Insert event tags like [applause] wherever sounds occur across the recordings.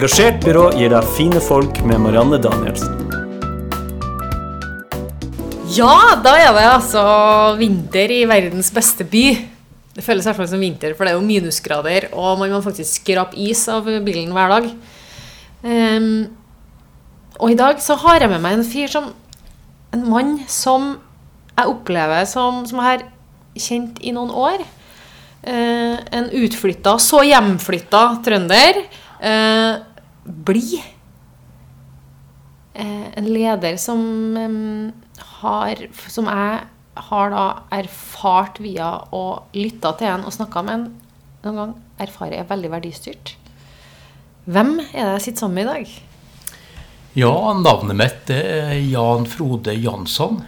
Engasjert byrå gir deg fine folk med Marianne Danielsen. Ja, da er det altså vinter i verdens beste by. Det føles i hvert fall som vinter, for det er jo minusgrader, og man må faktisk skrape is av bilen hver dag. Um, og i dag så har jeg med meg en fyr som En mann som jeg opplever som, som jeg har kjent i noen år. Uh, en utflytta, så hjemflytta trønder. Eh, blid. Eh, en leder som har Som jeg har da erfart via å lytte til en og snakke med en noen gang, erfarer er veldig verdistyrt. Hvem er det jeg sitter sammen med i dag? Ja, navnet mitt er Jan Frode Jansson.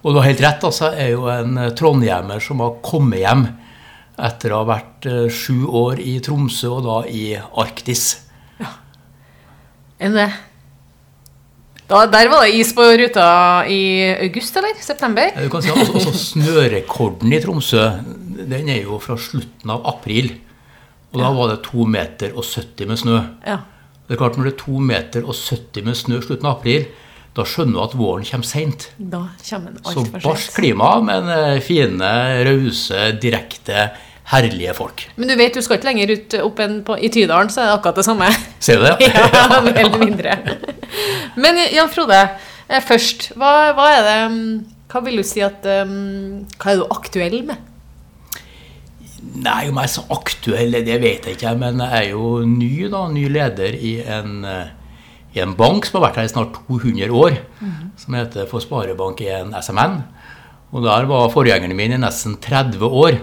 Og du har helt rett, altså. Jeg er jo en trondhjemmer som har kommet hjem etter å ha vært eh, sju år i Tromsø, og da i Arktis. Enn det? Da, der var det is på ruta i august, eller? September? Du kan si at også, også Snørekorden i Tromsø den er jo fra slutten av april. Og da var det 2 meter og 70 med snø. Ja. Det er klart Når det er 2 meter og 70 med snø slutten av april, da skjønner du at våren kommer seint. Så barskt klima, men eh, fine, rause, direkte, herlige folk. Men du vet, du skal ikke lenger ut opp enn på, i Tydalen, så er det akkurat det samme. Ser du det? [laughs] ja, mer eller mindre. Men Jan Frode, eh, først, hva, hva er det mm, Hva vil du si at um, Hva er du aktuell med? Nei, om jeg er så aktuell, det vet jeg ikke. Men jeg er jo ny, da, ny leder i en, eh, i en bank som har vært her i snart 200 år. Som heter for Sparebank1 SMN. Og der var forgjengeren min i nesten 30 år.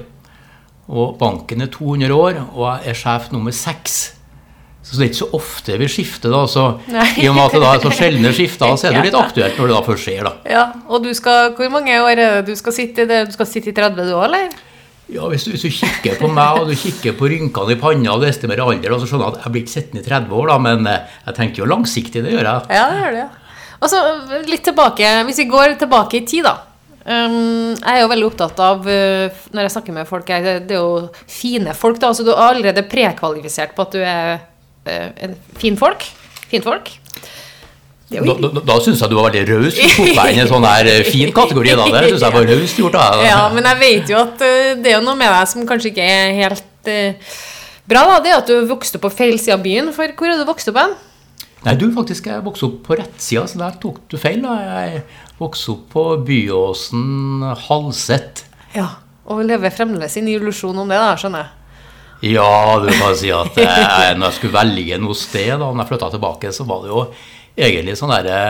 Og banken er 200 år, og jeg er sjef nummer seks. Så det er ikke så ofte vi skifter, da. Så Nei. i og med at det da er så [laughs] sjeldne skifter, så er det litt aktuelt når det da først skjer, da. Ja, og du skal, Hvor mange år er det du skal sitte i det? Du skal sitte i 30 du òg, eller? Ja, hvis du, hvis du kikker på meg, og du kikker på rynkene i panna og du estimerer alder, og så skjønner jeg at jeg blir ikke sittende i 30 år, da, men eh, jeg tenker jo langsiktig, det gjør jeg. Ja, det gjør du, ja. Og så litt tilbake, Hvis vi går tilbake i tid, da. Um, jeg er jo veldig opptatt av uh, Når jeg snakker med folk, jeg, det er jo fine folk. da, altså Du er allerede prekvalifisert på at du er uh, en fin folk. Fint folk. Da, da, da syns jeg du var veldig raus. Du tok meg inn i en sånn her eh, fin kategori. da, Det syns jeg var raust gjort. da. Ja, men jeg vet jo at uh, det er jo noe med deg som kanskje ikke er helt uh, bra. da, Det er at du vokste opp på feil side av byen. For hvor er du vokst opp hen? Nei, du faktisk jeg vokste opp på rettsida, så der tok du feil. da. Jeg vokste opp på Byåsen, Halset. Ja, Og lever fremdeles i en illusjon om det, da, skjønner jeg. Ja, du kan si at jeg, når jeg skulle velge noe sted, da når jeg flytta tilbake, så var det jo egentlig sånn derre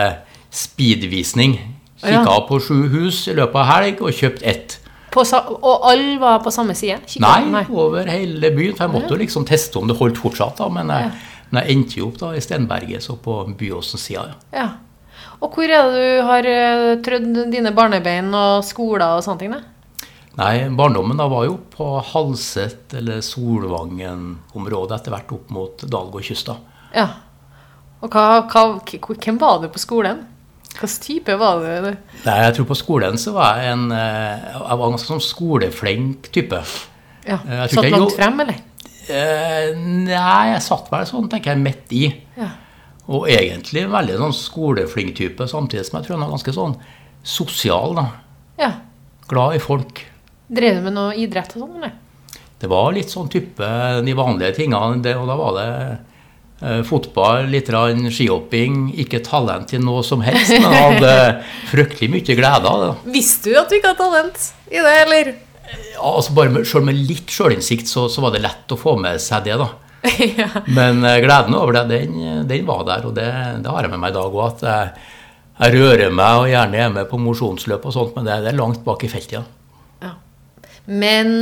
speedvisning. Kikka Ja. på sju hus i løpet av helg og kjøpt ett. På, og alle var på samme side? Kikket- Nei, over hele byen. For jeg måtte jo liksom teste om det holdt fortsatt. da, Men jeg, men jeg endte jo opp da i Stenberget, så på Byåsen-sida. Ja. Ja. Og hvor er det du har eh, trødd dine barnebein og skoler og sånne ting? da? Nei, barndommen da var jo på Halset eller Solvangen-området, etter hvert opp mot Dalgårdkysta. Ja. Og hva, hva, hvem var du på skolen? Hvilken type var du? Nei, jeg tror på skolen så var jeg en eh, Jeg var en ganske sånn skoleflink type. Ja. Eh, Satt langt frem, eller? Nei, jeg satt vel sånn, tenker jeg, midt i. Ja. Og egentlig en veldig sånn skoleflink type, samtidig som jeg tror han er ganske sånn sosial. da. ja. Glad i folk. Drev du med noe idrett og sånn, eller? Det var litt sånn type de vanlige tingene, det, og da var det eh, fotball, litt skihopping, ikke talent til noe som helst, men hadde [laughs] fryktelig mye glede av det. Visste du at du ikke hadde talent i det, eller? Ja, altså bare med, selv med litt sjølinnsikt så, så var det lett å få med seg det, da. [laughs] ja. Men eh, gleden over det, den, den var der, og det, det har jeg med meg i dag òg. At jeg, jeg rører meg og gjerne er med på mosjonsløp og sånt, men det, det er langt bak i feltet. Ja. Ja. Men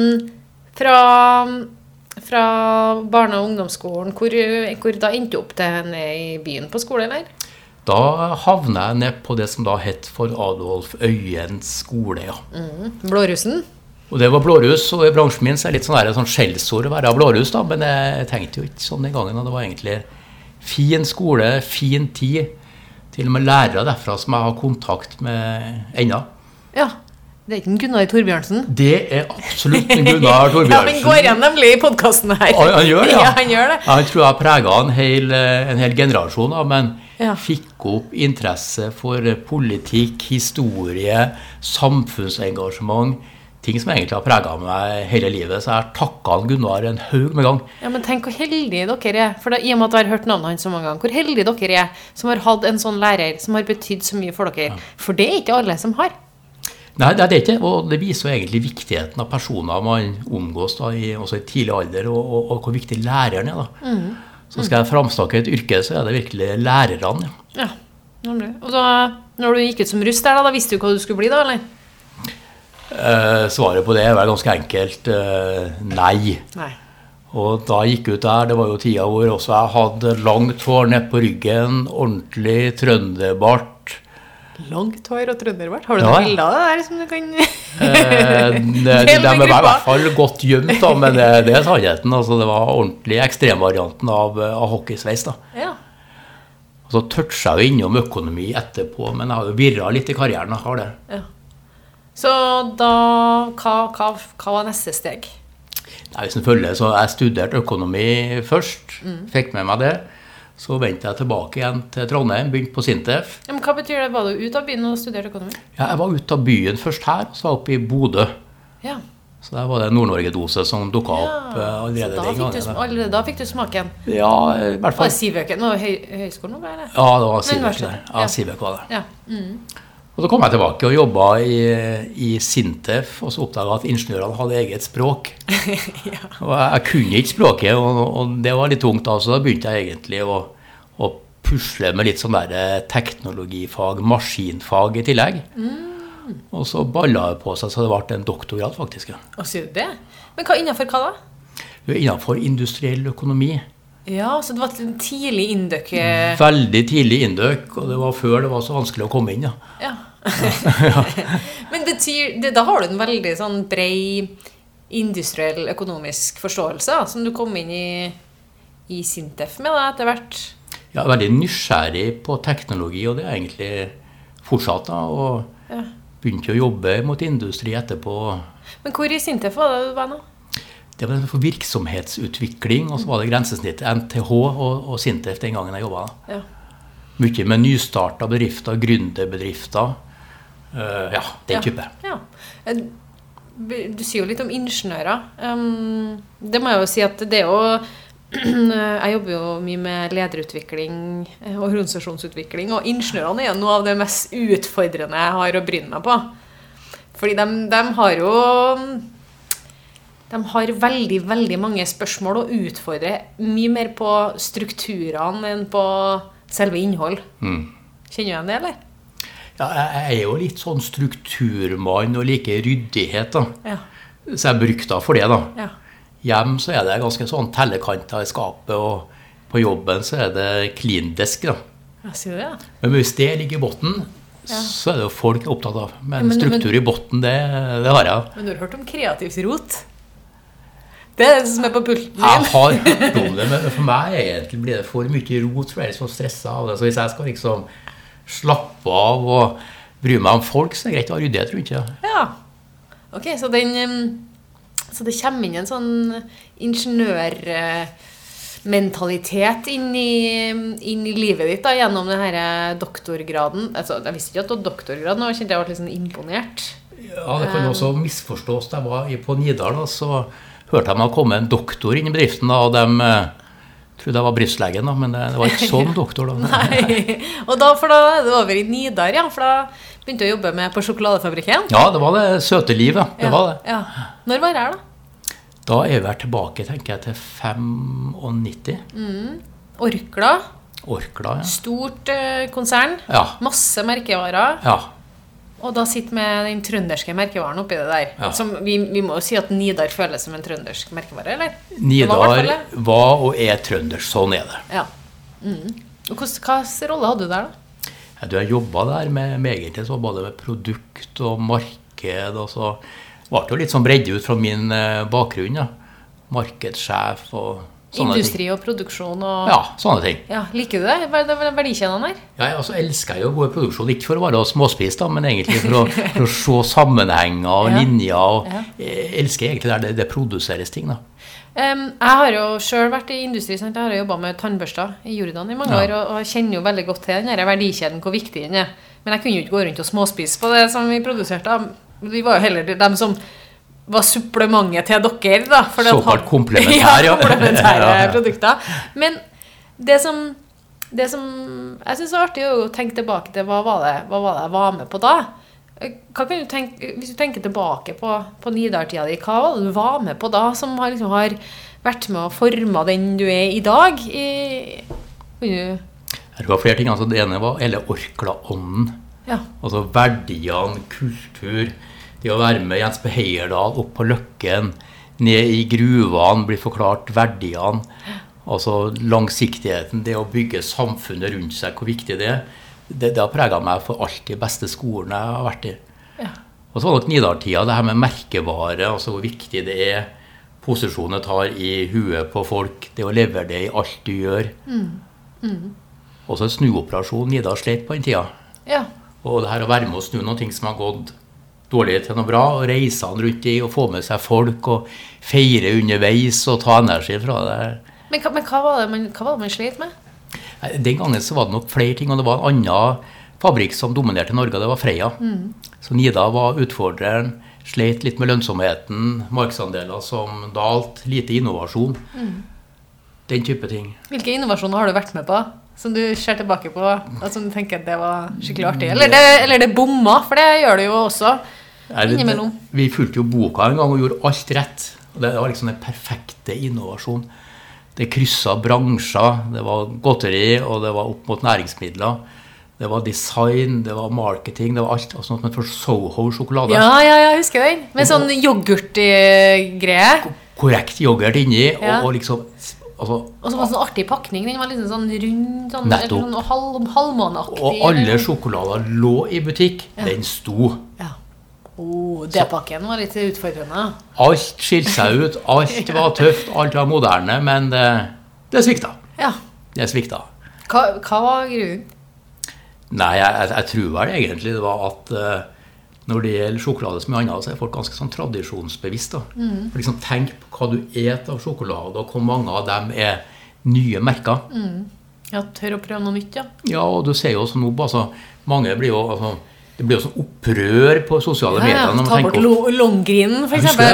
fra, fra barne- og ungdomsskolen, hvor, hvor da endte du opp til ned i byen på skole, eller? Da havna jeg ned på det som da het for Adolf Øyens skole. ja. Blårussen? Og det var blårus, og i bransjen min så er det litt sånn, sånn skjellsord å være blårus, da, men jeg tenkte jo ikke sånn den gangen. og Det var egentlig fin skole, fin tid. Til og med lærere derfra som jeg har kontakt med ennå. Ja. Det er ikke Gunnar Torbjørnsen? Det er absolutt Gunnar [laughs] Ja, Torbjørnsen. Han går igjen nemlig i podkasten her. Han, han gjør det, ja. [laughs] ja. Han gjør det. Jeg tror jeg prega en hel, eh, en hel generasjon, da, men Ja. fikk opp interesse for politikk, historie, samfunnsengasjement. Ting som egentlig har prega meg hele livet. Så jeg takka han Gunnar en haug med gang. Ja, men tenk hvor heldige dere er. For da, I og med at jeg har hørt navnet hans så mange ganger. Hvor heldige dere er som har hatt en sånn lærer som har betydd så mye for dere. For det er ikke alle som har. Nei, det er det ikke. Og det viser jo egentlig viktigheten av personer man omgås da, i, også i tidlig alder, og, og, og hvor viktig læreren er. da. Så skal jeg framsnakke et yrke, så er det virkelig lærerne. Ja. Ja. Og da når du gikk ut som russ der, da, da visste du hva du skulle bli, da? eller? Eh, svaret på det er ganske enkelt uh, nei. Nei. Og da jeg gikk ut der, det var jo tida hvor også jeg hadde langt hår ned på ryggen, ordentlig trønderbart. Langt hår og trønderbart. Har du Ja, noen bilder av det der som du kan Eh, [laughs] de, de, er i hvert fall godt gjemt, da, men det, det er sannheten. Altså, det var ordentlig ekstremvarianten av, av hockeysveis. da. Ja. Og så toucha jeg innom økonomi etterpå, men jeg har jo virra litt i karrieren. Jeg har det. ja. Så da hva, hva, hva var neste steg? Nei, hvis en følger, så Jeg studerte økonomi først, fikk med meg det. Så vendte jeg tilbake igjen til Trondheim, begynte på Sintef. Ja, men hva betyr det? Var du ute av byen og studerte økonomi? Ja, jeg var ute av byen først her, og så var jeg oppe i Bodø. Ja. Så der var det Nord-Norge-dose som dukka opp eh, allerede da den gangen. du, allerede da fikk du smaken. Ja, i hvert Var fall. det Sivøken? Var det høy, høyskolen? Eller? Ja, det var Sivøken. Ja, ja. Sivek var det. Ja. Og så kom jeg tilbake og jobba i, i Sintef, og så oppdaga at ingeniørene hadde eget språk. [laughs] Og jeg, jeg kunne ikke språket, og, og det var litt tungt da, så da begynte jeg egentlig å, å pusle med litt sånn der eh, teknologifag, maskinfag i tillegg. Og så balla det på seg så det ble en doktorgrad, faktisk. ja. Og du det? Men hva innenfor hva da? Innenfor industriell økonomi. Ja, så det var en tidlig inndøk eh, Veldig tidlig indøk. og det var før det var så vanskelig å komme inn. Ja. Ja. [laughs] Men betyr, det, da har du en veldig sånn brei industriell økonomisk forståelse da, som du kom inn i, i Sintef med da, etter hvert. Er veldig nysgjerrig på teknologi, og det er egentlig fortsatt. da, Og Ja. begynte å jobbe mot industri etterpå. Men hvor i Sintef var det du var nå? Det var for virksomhetsutvikling, og så var det grensesnittet NTH og, og Sintef den gangen jeg jobba. Ja. Mye med nystarta bedrifter, gründerbedrifter. Uh, ja, den Ja. type. Ja. Eh, Du sier jo litt om ingeniører. Um, det må jeg jo si at det er jo [clears throat] Jeg jobber jo mye med lederutvikling eh, og organisasjonsutvikling, og ingeniørene er noe av det mest utfordrende jeg har å bryne meg på. Fordi de, de har jo De har veldig, veldig mange spørsmål og utfordrer mye mer på strukturene enn på selve innhold. Mm. Kjenner du igjen det, eller? Ja, jeg er jo litt sånn strukturmann og liker ryddighet, da. Ja. Så jeg brukte henne for det, da. ja. Hjem så er det ganske sånn tellekanter i skapet, og på jobben så er det clean desk, da. Jeg sier det, ja. Men hvis det ligger i bunnen, så er det jo folk opptatt av. Men men- struktur i bunnen, det, det har jeg. Men du har hørt om kreativt rot? Det er det som er på pulten Jeg har hørt om det, men for meg egentlig blir det for mye rot, for jeg er så stressa av det. Så hvis jeg skal liksom slappe av og bry meg om folk, så er det greit å ha ryddighet rundt det. Ja. Ok, så den Så det kommer inn en sånn ingeniørmentalitet inn, i- inn i livet ditt da, gjennom denne doktorgraden. Altså, jeg visste ikke at du hadde doktorgrad nå, kjente jeg ble litt sånn imponert. Ja, det kan også misforstås. Da jeg var på Nidar, da, så hørte jeg meg komme en doktor inn i bedriften, da, og de jeg trodde jeg var brystlegen, da, men det, det var ikke sånn doktor. da. [laughs] Nei. Og da, for da er det over i Nidar, ja. For da begynte du å jobbe med på sjokoladefabrikken. Ja, det var det søte livet. Det Ja, var det. Ja. Når var det her, da? Da er vi vel tilbake, tenker jeg, til 95. Orkla. Orkla, ja. Stort eh, konsern. Ja. Masse merkevarer. ja. Og da sitter med den trønderske merkevaren oppi det der. Ja. Som vi, vi må jo si at Nidar føles som en trøndersk merkevare, eller? Var Nidar var og er trøndersk. Sånn er det. Ja. Mm. Og Hvilken rolle hadde du der, da? Ja, Du, jeg jobba der med, med egentlig så både med produkt og marked. og så ble det jo litt sånn bredde ut fra min eh, bakgrunn. Ja. Markedssjef og Industri og produksjon og. Ja, sånne ting. Ja, Liker du det? Hva er verdikjedene her? Jeg altså, elsker jo god produksjon, ikke for å være småspist, da, men egentlig for å, for å [laughs] se sammenhenger og Ja. linjer. og Ja. Jeg elsker egentlig der det, det produseres ting. da. Um, jeg har jo sjøl vært i industri. Sant? Jeg har jo jobba med tannbørster i Jordan i mange Ja. år, og, og kjenner jo veldig godt til den verdikjeden, hvor viktig den er. Men jeg kunne jo ikke gå rundt og småspise på det som vi produserte. Vi var jo heller dem som var supplementet til dere, da. Såkalt komplementære, [laughs] ja. komplementære [laughs] Ja, produkter. Men det som, det som jeg syns er artig, å tenke tilbake til hva var det, hva var det jeg var med på da? Hva kan du tenke, hvis du tenker tilbake på, på Nidar-tida di, hva var det du var med på da, som har, liksom, har vært med og forma den du er i dag? I, det var flere ting. altså Det ene var hele Orkla-ånden. ja. Altså verdiene, kultur. Det å være med Jens P. Heierdal opp på Løkken, ned i gruvene, bli forklart verdiene. Altså langsiktigheten, det å bygge samfunnet rundt seg, hvor viktig det er. Det, det har prega meg for alt de Beste skolen jeg har vært i. Ja. Og så var nok Nidar-tida, det her med merkevare, altså hvor viktig det er. Posisjonen tar i huet på folk. Det å levere det i alt du gjør. Også en snuoperasjon Nidar slet på den tida. ja. Og det her å være med å snu noen ting som har gått dårlig til noe bra, og reise han rundt i og få med seg folk og feire underveis og ta energi fra det. Men, men hva, var det man, hva var det man slet med? Den gangen så var det nok flere ting, og det var en annen fabrikk som dominerte Norge, og det var Freia. Så Nida var utfordreren, Sleit litt med lønnsomheten, markedsandeler som dalt, lite innovasjon. Den type ting. Hvilke innovasjoner har du vært med på som du ser tilbake på og som du tenker at det var skikkelig artig? Eller det, eller det bomma, for det gjør det jo også. Innimellom. Vi fulgte jo boka en gang og gjorde alt rett. Det var liksom den perfekte innovasjon. Det kryssa bransjer. Det var godteri, og det var opp mot næringsmidler. Det var design, det var marketing, det var alt. Og sånn som for Soho-sjokolade. Ja, ja, ja, jeg husker den. Med sånn yoghurtgreie. Korrekt yoghurt inni, Ja. og, og liksom altså, Og så var det sånn artig pakning. Den var liksom sånn rund, sånn, Nettopp. sånn halv, halvmåneaktig. Og alle sjokolader lå i butikk. Den sto. Oh, D-pakken var litt utfordrende. Alt skilte seg ut. Alt var [laughs] tøft, alt var moderne, men det, det svikta. Ja. Det svikta. Hva, hva var grunnen? Nei, jeg, jeg, jeg tror vel egentlig det var at uh, når det gjelder sjokolade som mye annet, så er folk ganske sånn tradisjonsbevisst. da. For liksom Tenk på hva du et av sjokolade, og hvor mange av dem er nye merker. Ja, tør å prøve noe nytt, ja. Ja, og du ser jo også nå altså, Mange blir jo altså, Det blir jo sånn opprør på sosiale ja, medier. ja. Ta bort Longgrinen, f.eks. det?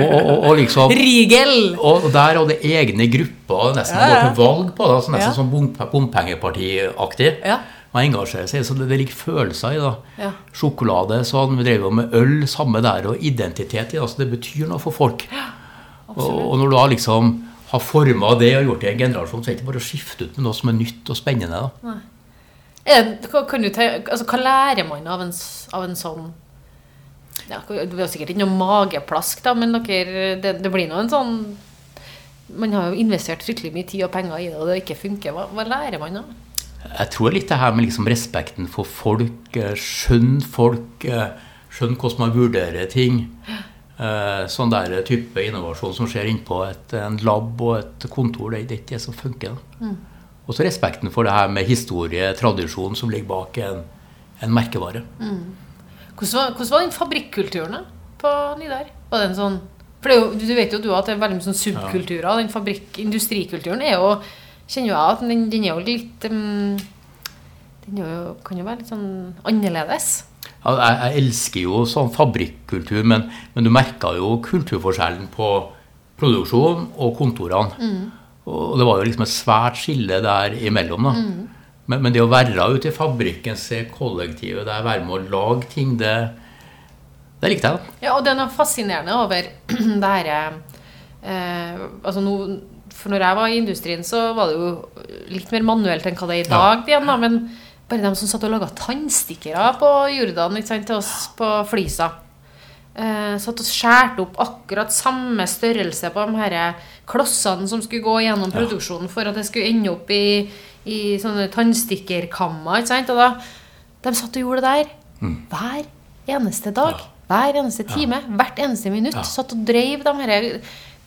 Og, og, og, og liksom [laughs] Rigel. Og der hadde egne grupper nesten Ja, ja. går til valg på det. Altså nesten Ja. sånn bompe- bompengepartiaktig. Ja. Man engasjerer seg, så det, det ligger følelser i det. Ja. Sjokolade sånn, Vi drev jo med øl, samme der, og identitet i det. Altså det betyr noe for folk. og, og når du da liksom har forma det og gjort det i en generasjon, så er det ikke bare å skifte ut med noe som er nytt og spennende. da. Det- Hva, altså, hva lærer man av en, av en sånn ja, Det er sikkert ikke noe mageplask, da, men dere, det, det blir nå en sånn Man har jo investert fryktelig mye tid og penger i det, og det ikke funker. Hva, hva lærer man da? Jeg tror litt det her med liksom respekten for folk, eh, skjønne folk, eh, skjønne hvordan man vurderer ting. Eh, Sånn der type innovasjon som skjer innpå et, en lab og et kontor, det det er ikke det som funker. da. Og så respekten for det her med historie, tradisjon som ligger bak en, en merkevare. Hvordan var, hvordan var den fabrikkulturen på Nidar? Var den sånn For det jo, du vet jo du at det er veldig mye sånn subkulturer. Den fabrikk, industrikulturen er jo Kjenner jo jeg at den, den er jo litt um, Den jo, kan jo være litt sånn annerledes. Ja, Jeg, jeg elsker jo sånn fabrikkultur, men, men du merka jo kulturforskjellen på produksjon og kontorene. Og det var jo liksom et svært skille der imellom. da. Men, men det å være ute i fabrikken, se kollektivet der, være med å lage ting, det, det likte jeg. da. Ja, og det er noe fascinerende over [clears throat] det her eh, Altså no, For når jeg var i industrien, så var det jo litt mer manuelt enn hva det er i dag. igjen da, Men bare de som satt og laga tannstikkere på Jordan ikke sant, til oss på Flisa. Eh, satt og skjærte opp akkurat samme størrelse på de her klossene som skulle gå gjennom produksjonen for at det skulle ende opp i, i sånne tannstikkerkammer. ikke sant, og da, De satt og gjorde det der hver eneste dag. Hver eneste time, hvert eneste minutt. Ja. Satt og dreiv de her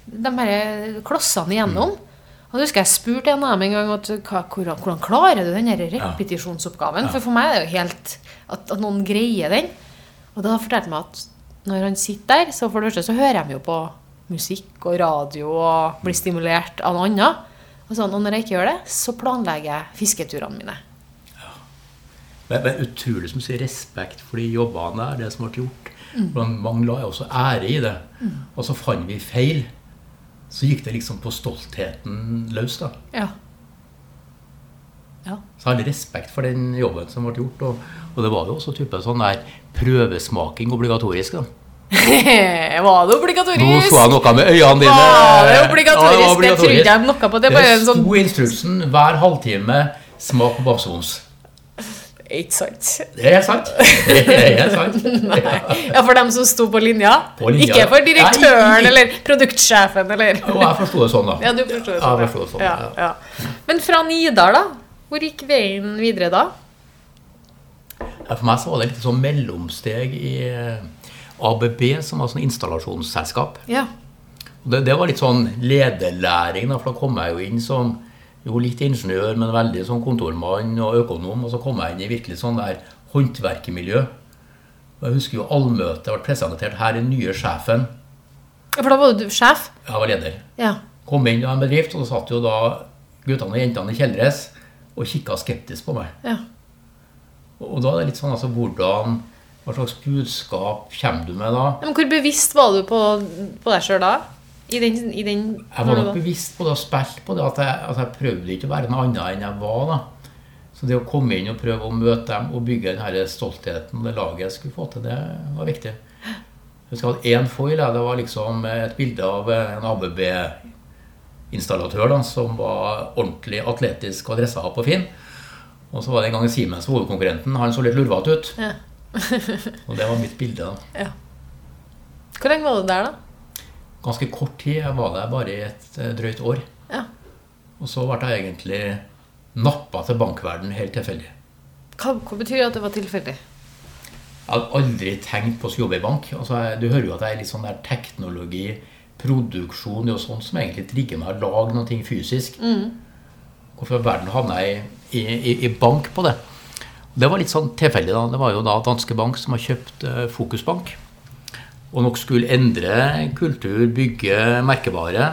de her klossene igjennom. Og jeg husker jeg spurte en av dem en gang at, hva, hvordan, hvordan klarer du den repetisjonsoppgaven? For for meg er det jo helt at, at noen greier den. Og da fortalte han meg at når han sitter der, så for det første så hører de jo på musikk og radio og blir stimulert av noe annet. Og, sånn, og når jeg ikke gjør det, så planlegger jeg fisketurene mine. det er utrolig som sier respekt for de jobbene der, det som ble gjort. Mm. Mange la også ære i det. Og så fant vi feil. Så gikk det liksom på stoltheten løs, da. Ja. Ja. Så jeg har respekt for den jobben som ble gjort. Og, og det var jo også type sånn der prøvesmaking obligatorisk. da. [laughs] var det obligatorisk? Nå så jeg noe med øynene dine. Var det Ja, obligatorisk? det var Det trodde jeg noe på. Det Det sto sånn instruksen hver halvtime smak på bamsebons. Ikke sant. Det er sant. Det er sant. [laughs] Ja. Ja, for dem som sto på linja? På linja. Ikke for direktøren Nei, eller produktsjefen eller Jo, jeg forsto det sånn, da. Ja, du det Ja, sånn. jeg forstod det sånn, ja. ja. Ja. Men fra Nidar, da? Hvor gikk veien videre da? For meg så var det litt sånn mellomsteg i eh, ABB, som var sånn installasjonsselskap. Ja. Det, det var litt sånn lederlæring, da, for da kom jeg jo inn som jo litt ingeniør, men veldig sånn kontormann og økonom. Og så kom jeg inn i virkelig sånn der håndverkermiljø. Og jeg husker jo allmøtet ble presentert. Her er den nye sjefen. Ja, For da var du sjef? Jeg var leder. Ja. Kom inn i en bedrift, og så satt jo da guttene og jentene i kjeldres, og kikka skeptisk på meg. ja. Og da er det litt sånn altså hvordan Hva slags budskap kommer du med da? Men hvor bevisst var du på, på deg sjøl da? I den, i den Jeg var nok bevisst på det og spilte på det, at jeg, at jeg prøvde ikke å være noe annet enn jeg var. da. Så det å komme inn og prøve å møte dem og bygge den stoltheten og det laget jeg skulle få til, det var viktig. Jeg husker jeg hadde én foil. Det var liksom et bilde av en ABB-installatør som var ordentlig atletisk og dressa på og fin. Og så var det en gang Siemens hovedkonkurrenten. Han så litt lurvete ut. Ja. [laughs] Og det var mitt bilde. da. ja. Hvor lenge var du der, da? Ganske kort tid. Jeg var der bare i et eh, drøyt år. Ja. Og så ble jeg egentlig nappa til bankverden helt tilfeldig. Hva, hva betyr det at det var tilfeldig? Jeg hadde aldri tenkt på å jobbe i bank. Altså, jeg, du hører jo at jeg er litt sånn der teknologi, produksjon, er sånt som egentlig trigger meg å lage noe fysisk. Hvorfor i verden havna jeg i, i, i bank på det? Det var litt sånn tilfeldig. da. Det var jo da Danske Bank som har kjøpt eh, Fokusbank. Og nok skulle endre kultur, bygge merkevare.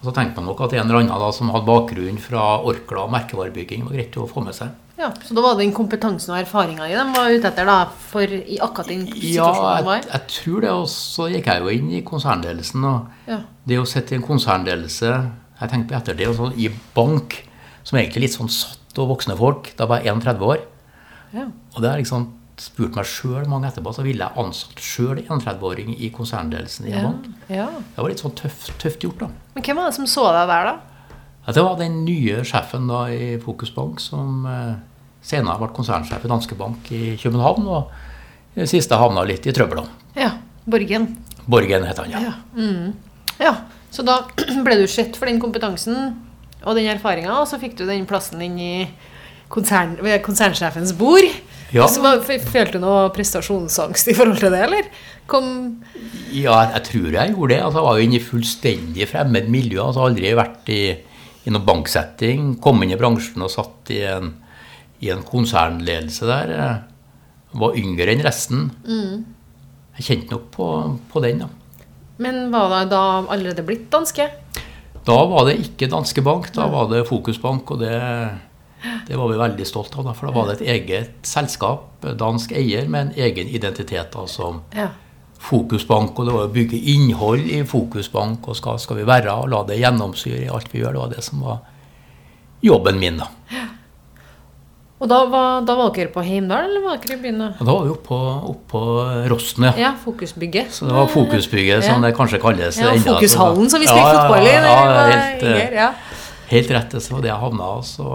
Og så tenkte man nok at en eller annen da, som hadde bakgrunn fra Orkla og merkevarebygging, var greit å få med seg. Ja, Så da var det den kompetansen og erfaringa de var ute etter da, for i akkurat den Ja, situasjonen de jeg, var i? jeg tror det. Og så gikk jeg jo inn i konsernledelsen. Og Ja. det å sitte i en konsernledelse Jeg tenkte på etter det, og sånn, i bank, som egentlig litt sånn satt og voksne folk. Da var jeg 31 år. Ja. Og det har liksom spurt meg sjøl mange etterpå, så ville jeg ansatt sjøl en 31-åring i konsernledelsen i en Ja. bank. ja. Det var litt sånn tøft, tøft gjort, da. Men hvem var det som så deg der, da? Ja, det var den nye sjefen da i Fokusbank som eh, senere ble konsernsjef i Danske Bank i København. Og i det siste havna litt i trøbbel. da. Ja, Borgen. Borgen het han, ja. Ja. Mm. ja. Så da [clears throat] ble du sett for den kompetansen og den erfaringa, og så fikk du den plassen inn i konsern, ved konsernsjefens bord. Ja. Så var, Følte du noe prestasjonsangst i forhold til det, eller? Kom Ja, jeg tror jeg gjorde det. Altså, jeg var jo inne i fullstendig fremmed miljø. Altså, aldri vært i, i noen banksetting. Kom inn i bransjen og satt i en, i en konsernledelse der. Jeg Var yngre enn resten. Jeg kjente nok på, på den, da. Men var det da allerede blitt danske? Da var det ikke Danske Bank, da var det Fokusbank, og det, det var vi veldig stolt av. Da, for da var det et eget selskap, dansk eier, med en egen identitet da, som Ja. Fokusbank. Og det var å bygge innhold i Fokusbank, og skal, skal vi være og la det gjennomsyre i alt vi gjør. Det var det som var jobben min, da. Og da var, da var dere på Heimdal, eller var dere i byen? da? Var vi oppe på, Rosten, ja. Ja, Fokusbygget. Så det var Fokusbygget, som det kanskje kalles. Ja, enda. Fokushallen, som vi spilte ja, fotball i. Ja, helt, eh, yngre, ja. Helt rett, det var det jeg havna Så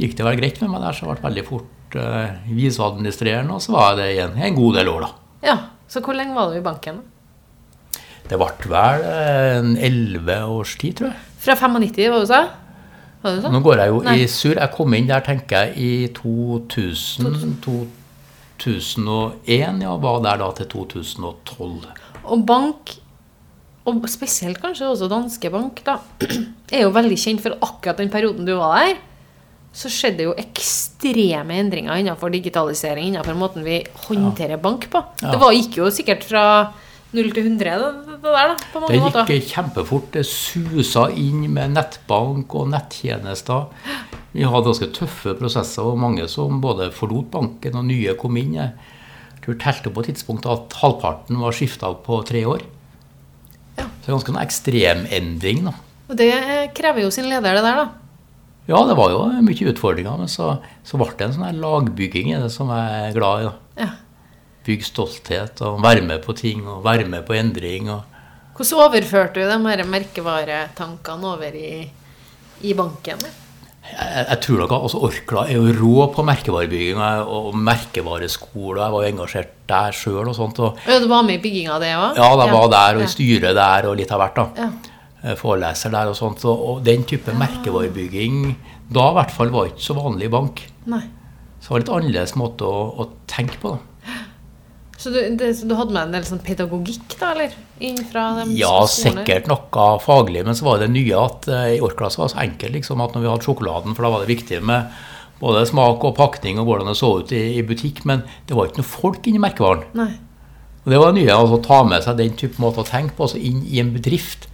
gikk det vel greit med meg der, så jeg ble veldig fort uh, viseadministrerende, og så var jeg det igjen en god del år, da. ja. Så hvor lenge var du i banken? Det ble vel eh, en elleve års tid, tror jeg. Fra 95, hva du sa? Det Nå sånn? går jeg jo Nei. i surr. Jeg kom inn der, tenker jeg, i 2000. 2001, ja. Var der da til 2012. Og bank og spesielt kanskje også Danske Bank, da, [clears throat] er jo veldig kjent for akkurat den perioden du var der. Så skjedde jo ekstreme endringer innenfor digitalisering, innenfor måten vi håndterer bank på. Ja. Det var, gikk jo sikkert fra 0 til 100, det, det der, da, på mange Det måter. gikk kjempefort. Det susa inn med nettbank og nettjenester. Vi hadde ganske tøffe prosesser, og mange som både forlot banken og nye kom inn. Jeg tror telte på et tidspunkt at halvparten var skifta på tre år. Ja. Så det er ganske en ekstremendring. da. Og det krever jo sin leder, det der, da. Ja, det var jo mye utfordringer, men så, så ble det en sånn lagbygging i det som jeg er glad i. da. Ja. Bygge stolthet og være med på ting og være med på endring. og Hvordan overførte du de her merkevaretankene over i, i banken? Jeg, jeg tror nok altså Orkla er jo rå på merkevarebygging og, og merkevareskole. Jeg var jo engasjert der sjøl og sånt. Og, Ja, du var med i bygginga av det òg? ja, jeg var der og i styret der og litt av hvert. da. Ja. Eh, Foreleser der og sånt. Og, og den type merkevarebygging da i hvert fall var ikke så vanlig i bank. Nei. Så det var litt annerledes måte å, å tenke på. da. Så du, det, så du hadde med en del sånn pedagogikk, da, eller? Ja, sikkert noe faglig, men så var det nye at uh, i Orkla så var det så enkelt liksom, at når vi hadde sjokoladen, for da var det viktig med både smak og pakning og hvordan det så ut i, i butikk, men det var ikke noe folk inni merkevaren. Nei. Og Det var nye, altså å ta med seg den type måte å tenke på, altså inn i en bedrift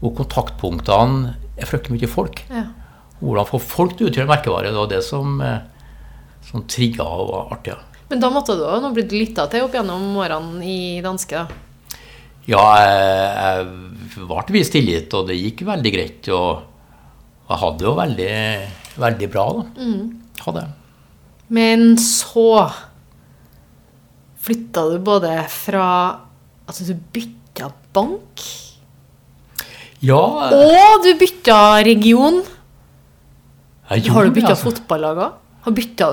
hvor kontaktpunktene er fryktelig mye folk. Ja. Hvordan få folk til å utgjøre merkevare, det var det som, eh, som trigga og var artig. ja. Men da måtte du ha blitt lytta til opp gjennom årene i danske, da. Ja, jeg, jeg ble vist tillit, og det gikk veldig greit. Og jeg hadde jo veldig, veldig bra, da. Hadde jeg. Men så flytta du både fra Altså, du bytta bank, Ja, og du bytta region. jeg Har du gjorde bytta altså. fotballag òg? Har bytta,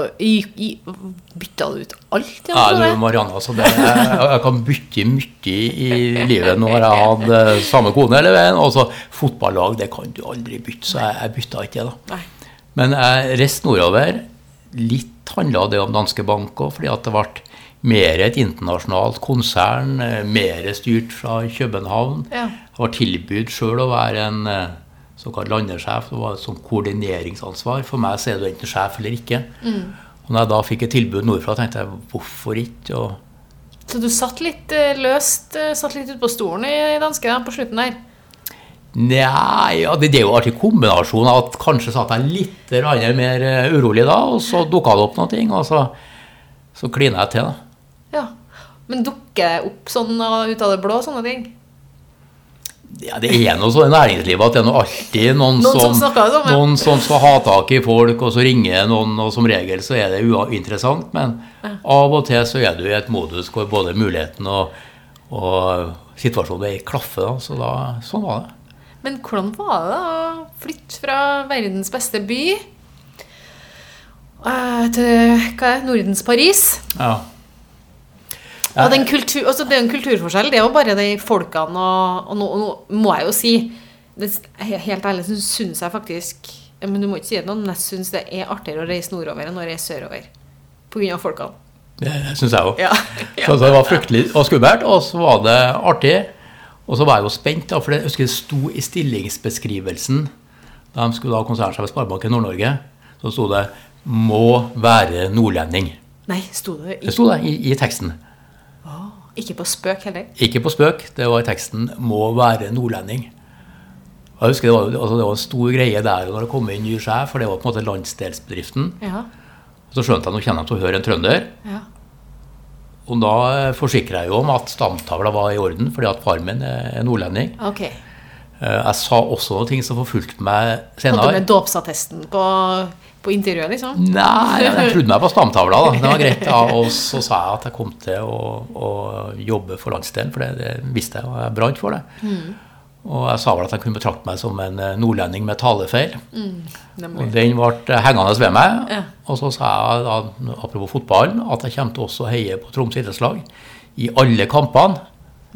ut alt? Ja, du? Marianne, altså det, jeg, kan bytte mye i livet. når jeg hatt eh, samme kone hele veien. Og så fotballag, det kan du aldri bytte, så jeg, jeg bytta ikke det. da. Men jeg reiste nordover. Litt handla det om Danske Bank òg, fordi at det ble mer et internasjonalt konsern. eh, Mer styrt fra København. Ja. Jeg var tilbudt sjøl å være en eh, såkalt landsjef. Det var et sånt koordineringsansvar. For meg så er du enten sjef eller ikke. Og når jeg da fikk et tilbud nordfra, tenkte jeg hvorfor ikke? Og Så du satt litt eh, løst, eh, satt litt ute på stolen i, i danske da, på slutten der? Nei, ja, det, det er jo alltid kombinasjon av at kanskje satt jeg litt mer eh, urolig da, og så dukka det opp noe, og så, så klina jeg til. da. Ja. Men dukker opp sånn ut av det blå, sånne ting? Ja, Det er noe sånn i næringslivet at det er noe alltid noen, Noen som som, noen som skal ha tak i folk, og så ringer noen, og som regel så er det uinteressant. Men av og til så er du i et modus hvor både muligheten og, og situasjonen er i klaffe. Da, så da, sånn var det. Men hvordan var det da å flytte fra verdens beste by eh, til hva er Nordens Paris? Ja. Og den kultur, også, det er en kulturforskjell. Det er jo bare de folkene og, og nå, no, må jeg jo si det, Helt ærlig så syns jeg faktisk Men du må ikke si det noe, men jeg syns det er artigere å reise nordover enn å reise sørover. Av folkene. Det syns jeg òg. Ja. [laughs] Så det var fryktelig og skummelt, og så var det artig. Og så var jeg jo spent, for jeg husker det sto i stillingsbeskrivelsen da de skulle ha konsernsjef i Sparebanken Nord-Norge, så sto det 'må være nordlending'. Nei, sto det Det sto det i, i teksten. Ikke på spøk heller? Ikke på spøk, det var i teksten 'må være nordlending'. Jeg husker Det var, altså det var en stor greie der når det kom inn ny sjef, for det var på en måte landsdelsbedriften. Ja. Så skjønte jeg nå kjenner jeg til å høre en trønder. ja. Og da forsikra jeg jo om at stamtavla var i orden, fordi at far min er nordlending. Ok. Eh, Jeg sa også noen ting som forfulgte meg senere. Hadde du med dåpsattesten på, på intervjuet, liksom? Nei, jeg trodde meg på stamtavla. da. Det var greit. Ja, [laughs] Og så sa jeg at jeg kom til å, å jobbe for landsdelen, for det, det visste jeg, og jeg brant for det. Og jeg sa vel at jeg kunne betrakte meg som en eh, nordlending med talefeil. Mm, Og den ble hengende ved meg. Ja. Og så sa jeg, da, apropos fotballen, at jeg kommer til også å heie på Troms idrettslag i alle kampene,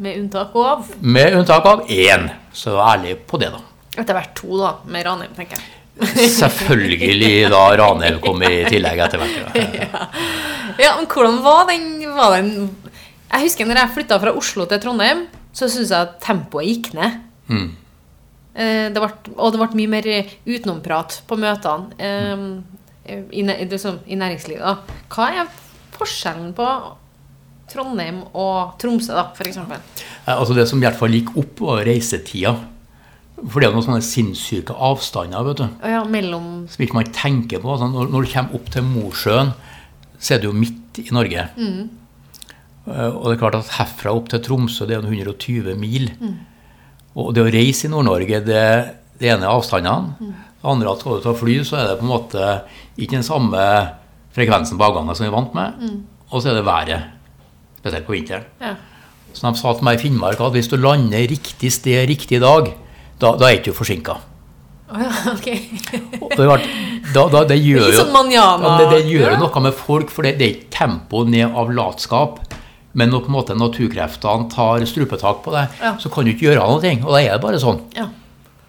Med unntak av med unntak av én. Så jeg er ærlig på det, da. etter hvert to, da, med Ranheim, tenker jeg. Selvfølgelig da Ranheim kom i tillegg etter hvert. [laughs] Ja, men hvordan var den, var den Jeg husker når jeg flytta fra Oslo til Trondheim, så syns jeg at tempoet gikk ned. Mm. Eh, det ble, og det ble mye mer utenomprat på møtene eh, i, i næringslivet. Da. Hva er forskjellen på Trondheim og Tromsø, da, f.eks.? Eh, Altså Det som i hvert fall gikk opp, var reisetida. For det er jo noen sånne sinnssyke avstander vet du, ja, mellom som ikke man tenker på. Altså, når, når du kommer opp til Mosjøen, så er du jo midt i Norge. Eh, Og det er klart at herfra opp til Tromsø det er jo 120 mil. Og det å reise i Nord-Norge, det, det ene er avstandene. Det andre at skal du ta fly, så er det på en måte ikke den samme frekvensen på avganger som vi er vant med. Og så er det været. Spesielt på vinteren. ja. Så de sa til meg i Finnmark at hvis du lander riktig sted riktig dag, da, da er ikke du forsinka. Oh, ja, [laughs] ok. Det, er da, da, det gjør det, sånn ja, det, det gjør noe med folk, for det, det er ikke tempo ned av latskap. Men når på en måte naturkreftene tar strupetak på deg, Ja. så kan du ikke gjøre noe. Og da er det bare sånn. Ja.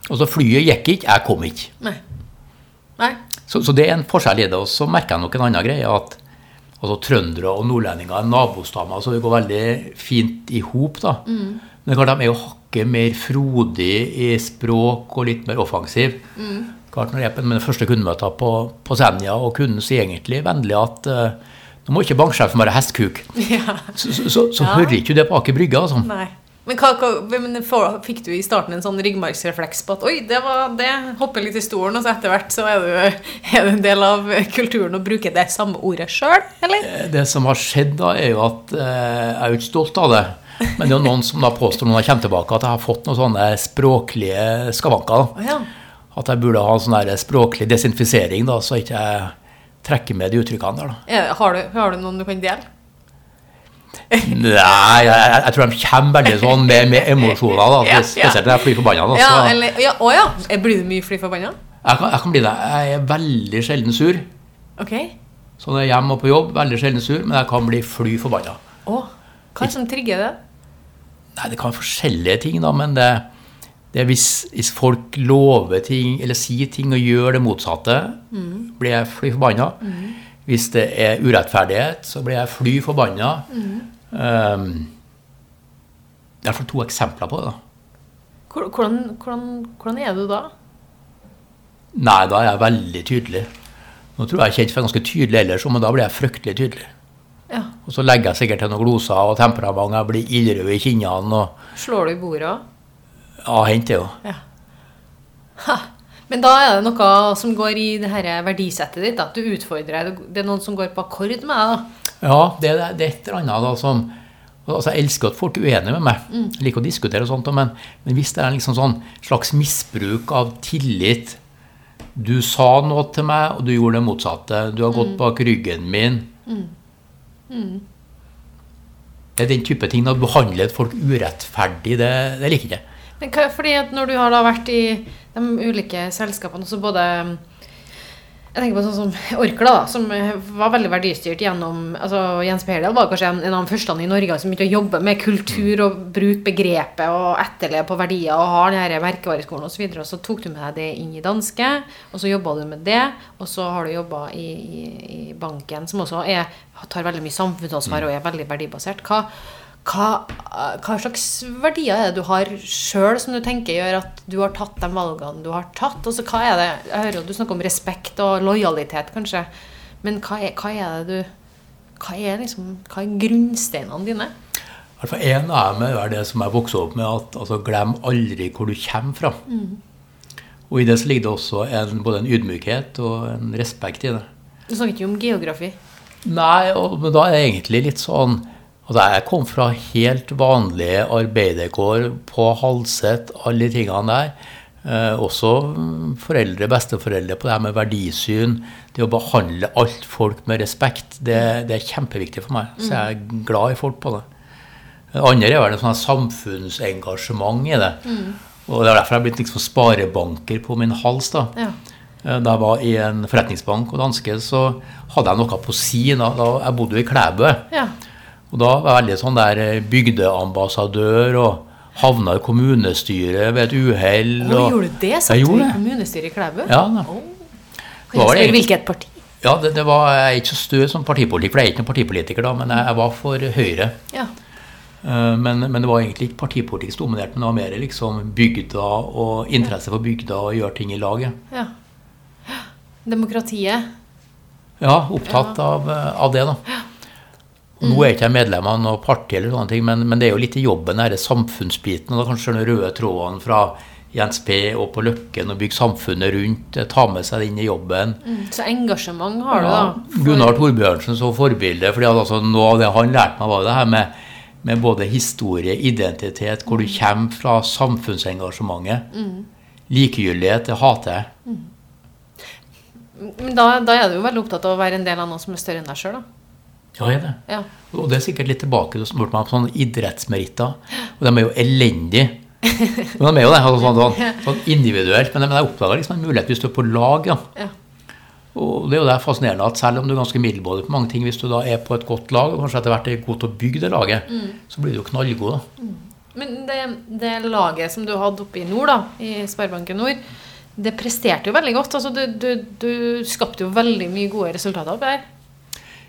Og så flyet gikk ikke, jeg kom ikke. Nei. Nei. Så, så det er en forskjell i det. Og så merker jeg nok en annen greie. at altså, Trøndere og nordlendinger er nabostammer, så det går veldig fint i hop. Mm. Men klart de er jo hakket mer frodig i språk og litt mer offensiv. Mm. Klart Når jeg på mine første kundemøter på, på Senja, og kunden sier egentlig vennlig at uh, nå må ikke banksjefen være hestkuk. [laughs] Ja. Så, så, så, så Ja. hører ikke du det på Aker Brygge. altså. Nei. Men, hva, hva, men for, fikk du i starten en sånn ryggmargsrefleks på at oi, det var det, hopper litt i stolen, og så etter hvert så er du, [laughs] er du en del av kulturen og bruker det samme ordet sjøl, eller? Det som har skjedd da, er jo at eh, jeg er jo ikke stolt av det. Men det er jo noen som da påstår når jeg kommer tilbake at jeg har fått noen sånne språklige skavanker. da. Ja. At jeg burde ha en sånn språklig desinfisering, da, så ikke jeg trekker med de uttrykkene der. da. Har, du, har du noen du kan dele? Nei, jeg, jeg, jeg tror de kommer veldig sånn med, med emosjoner. da, [laughs] Ja. Spesielt når jeg flyr forbanna. da, Ja, eller, ja, å ja. Eh, Blir du mye fly forbanna? Jeg kan, jeg kan bli det. Jeg er veldig sjelden sur. Ok. Så når jeg er hjemme og på jobb, veldig sjelden sur, men jeg kan bli fly forbanna. Å, hva er det som trigger det? Nei, det kan være forskjellige ting, da, men det, det er hvis, hvis folk lover ting, eller sier ting og gjør det motsatte, blir jeg fly forbanna. Hvis det er urettferdighet, så blir jeg fly forbanna. Um, det er i hvert fall to eksempler på det. da. Hvordan, hvordan, hvordan er du da? Nei, da er jeg veldig tydelig. Nå tror jeg jeg er kjent for ganske tydelig ellers, men da blir jeg fryktelig tydelig. Ja. Og så legger jeg sikkert til noen gloser og temperament. Jeg blir ildrød i kinnene og Slår du i bordet òg? Ja, henter jo. Ja. Men da er det noe som går i det her verdisettet ditt. At du utfordrer. deg. Det er noen som går på akkord med deg. da. Ja, det, det er et eller annet da som altså Jeg elsker at folk er uenige med meg. Jeg liker å diskutere og sånt, men, men hvis det er en liksom sånn slags misbruk av tillit Du sa noe til meg, og du gjorde det motsatte. Du har gått bak ryggen min. Det er den type ting. Å behandle folk urettferdig, det, det liker jeg ikke. Fordi at når du har vært i de ulike selskapene, så både jeg tenker på sånn som Orkla, da, som var veldig verdistyrt gjennom altså Jens Perdal var kanskje en, en av de første i Norge som begynte å jobbe med kultur og bruke begrepet og etterleve på verdier og har den her merkevareskolen osv. Og, og så tok du med deg det inn i danske, og så jobba du med det. Og så har du jobba i, i, i banken, som også er, tar veldig mye samfunnsansvar og er veldig verdibasert. Hva, hva, hva slags verdier er det du har sjøl som du tenker gjør at du har tatt de valgene du har tatt? Altså, hva er det, Jeg hører jo du snakker om respekt og lojalitet, kanskje. Men hva er, hva er det du Hva er, liksom, hva er grunnsteinene dine? Hvert fall en av dem er det som jeg vokste opp med, at altså, glem aldri hvor du kommer fra. Og i det så ligger det også en, både en ydmykhet og en respekt i det. Du snakker ikke om geografi. Nei, og, men da er det egentlig litt sånn Altså, jeg kom fra helt vanlige arbeiderkår på Halset, alle de tingene der. Eh, også mm, foreldre, besteforeldre på det her med verdisyn. Det å behandle alt folk med respekt, det, det er kjempeviktig for meg. Så jeg er glad i folk på det. Det andre er vel sånn samfunnsengasjement i det. Og det er derfor jeg har blitt liksom sparebanker på min hals. da. Ja. Eh, Da jeg var i en forretningsbank og danske, så hadde jeg noe på si. Da, da jeg bodde jo i Klæbø. ja. Og da var jeg veldig sånn der eh, bygdeambassadør og havna i kommunestyret ved et uhell. Og- gjorde du det? Satt du i kommunestyret i Klæbu? Ja, da. Å. Det Kan spørre hvilket parti? Ja, det, det var, jeg er ikke så stø som partipolitiker, for jeg er ikke noen partipolitiker da, men jeg, jeg var for Høyre. Ja. Eh, Men, men det var egentlig ikke partipolitisk dominert, men det var mer liksom bygda og interesse for bygda og gjøre ting i laget. Ja. Demokratiet. Ja, opptatt av, eh, av det, da. Og nå er ikke jeg medlem av noe parti, eller sånne ting, men, men det er jo litt i jobben, denne samfunnsbiten. Og da kanskje den røde tråden fra Jens P. og på Løkken og bygge samfunnet rundt, eh, ta med seg det inn i jobben. Mm. Så engasjement har du, da. For- Gunnar Torbjørnsen som forbilde. fordi altså, Noe av det han lærte meg, var det her med, med både historie, identitet, hvor du kommer fra, samfunnsengasjementet. Likegyldighet, det hater jeg. Men da, da er du jo veldig opptatt av å være en del av noe som er større enn deg sjøl, da. Ja, jeg er det. Ja. Og det er sikkert litt tilbake Du spurte meg om sånne idrettsmeritter. Og de er jo elendige. [laughs] Men de er jo det, altså, sånn, sånn, sånn individuelt. Men, jeg oppdaga liksom en mulighet hvis du er på lag. Ja. Ja. Og det er jo det fascinerende at selv om du er ganske middelmådig på mange ting, hvis du da er på et godt lag, og kanskje etter hvert er god til å bygge det laget, så blir du jo knallgod. da. Men det, det laget som du hadde oppe i nord, da, i Sparebanken Nord, det presterte jo veldig godt. Altså, du, du, du skapte jo veldig mye gode resultater opp der.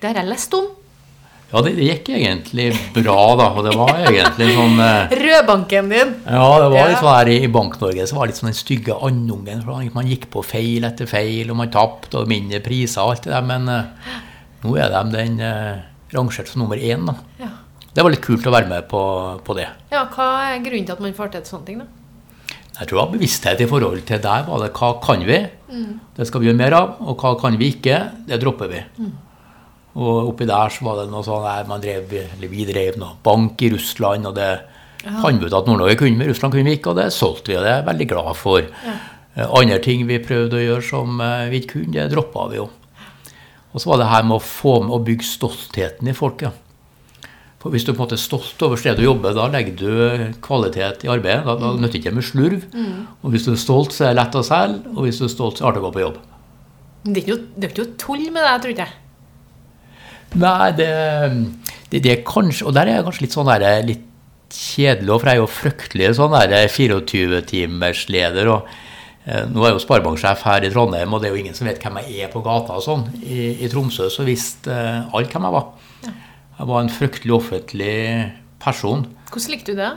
Det har jeg lest om. Ja, det, det gikk egentlig bra, da. Og det var egentlig sånn eh, Rødbanken din. Ja, det var litt sånn her i, Bank-Norge så var det litt sånn den stygge andungen. for Man gikk på feil etter feil, og man tapte, og mindre priser og alt det der. Men eh, nå er de den eh, rangert som nummer én, da. Ja. Det var litt kult å være med på, på det. ja, hva er grunnen til at man får til sånne ting, da? Jeg tror det var bevissthet i forhold til der var det hva kan vi? Det skal vi gjøre mer av. Og hva kan vi ikke? Det dropper vi. Og oppi der så var det noe sånn der man drev, eller vi drev noe bank i Russland, og det fant vi ut at Nord-Norge kunne vi, Russland kunne vi ikke, og det solgte vi, og det er jeg veldig glad for. Ja. Andre ting vi prøvde å gjøre som eh, vi ikke kunne, det droppa vi jo. Og så var det her med å få med å bygge stoltheten i folket. For hvis du på en måte er stolt over stedet du jobber, da legger du kvalitet i arbeidet. Da, da nytter det ikke med slurv. Og hvis du er stolt, så er det lett å selge. Og hvis du er stolt, så er det artig å gå på jobb. Det er ikke noe, det er ikke noe tull med det, tror ikke jeg. Nei, det, det, det er kanskje Og der er jeg kanskje litt sånn der, litt kjedelig, for jeg er jo fryktelig sånn 24-timersleder. og eh, Nå er jeg jo sparebanksjef her i Trondheim, og det er jo ingen som vet hvem jeg er på gata. og sånn. I, i Tromsø så visste eh, alle hvem jeg var. Jeg var en fryktelig offentlig person. Hvordan likte du det?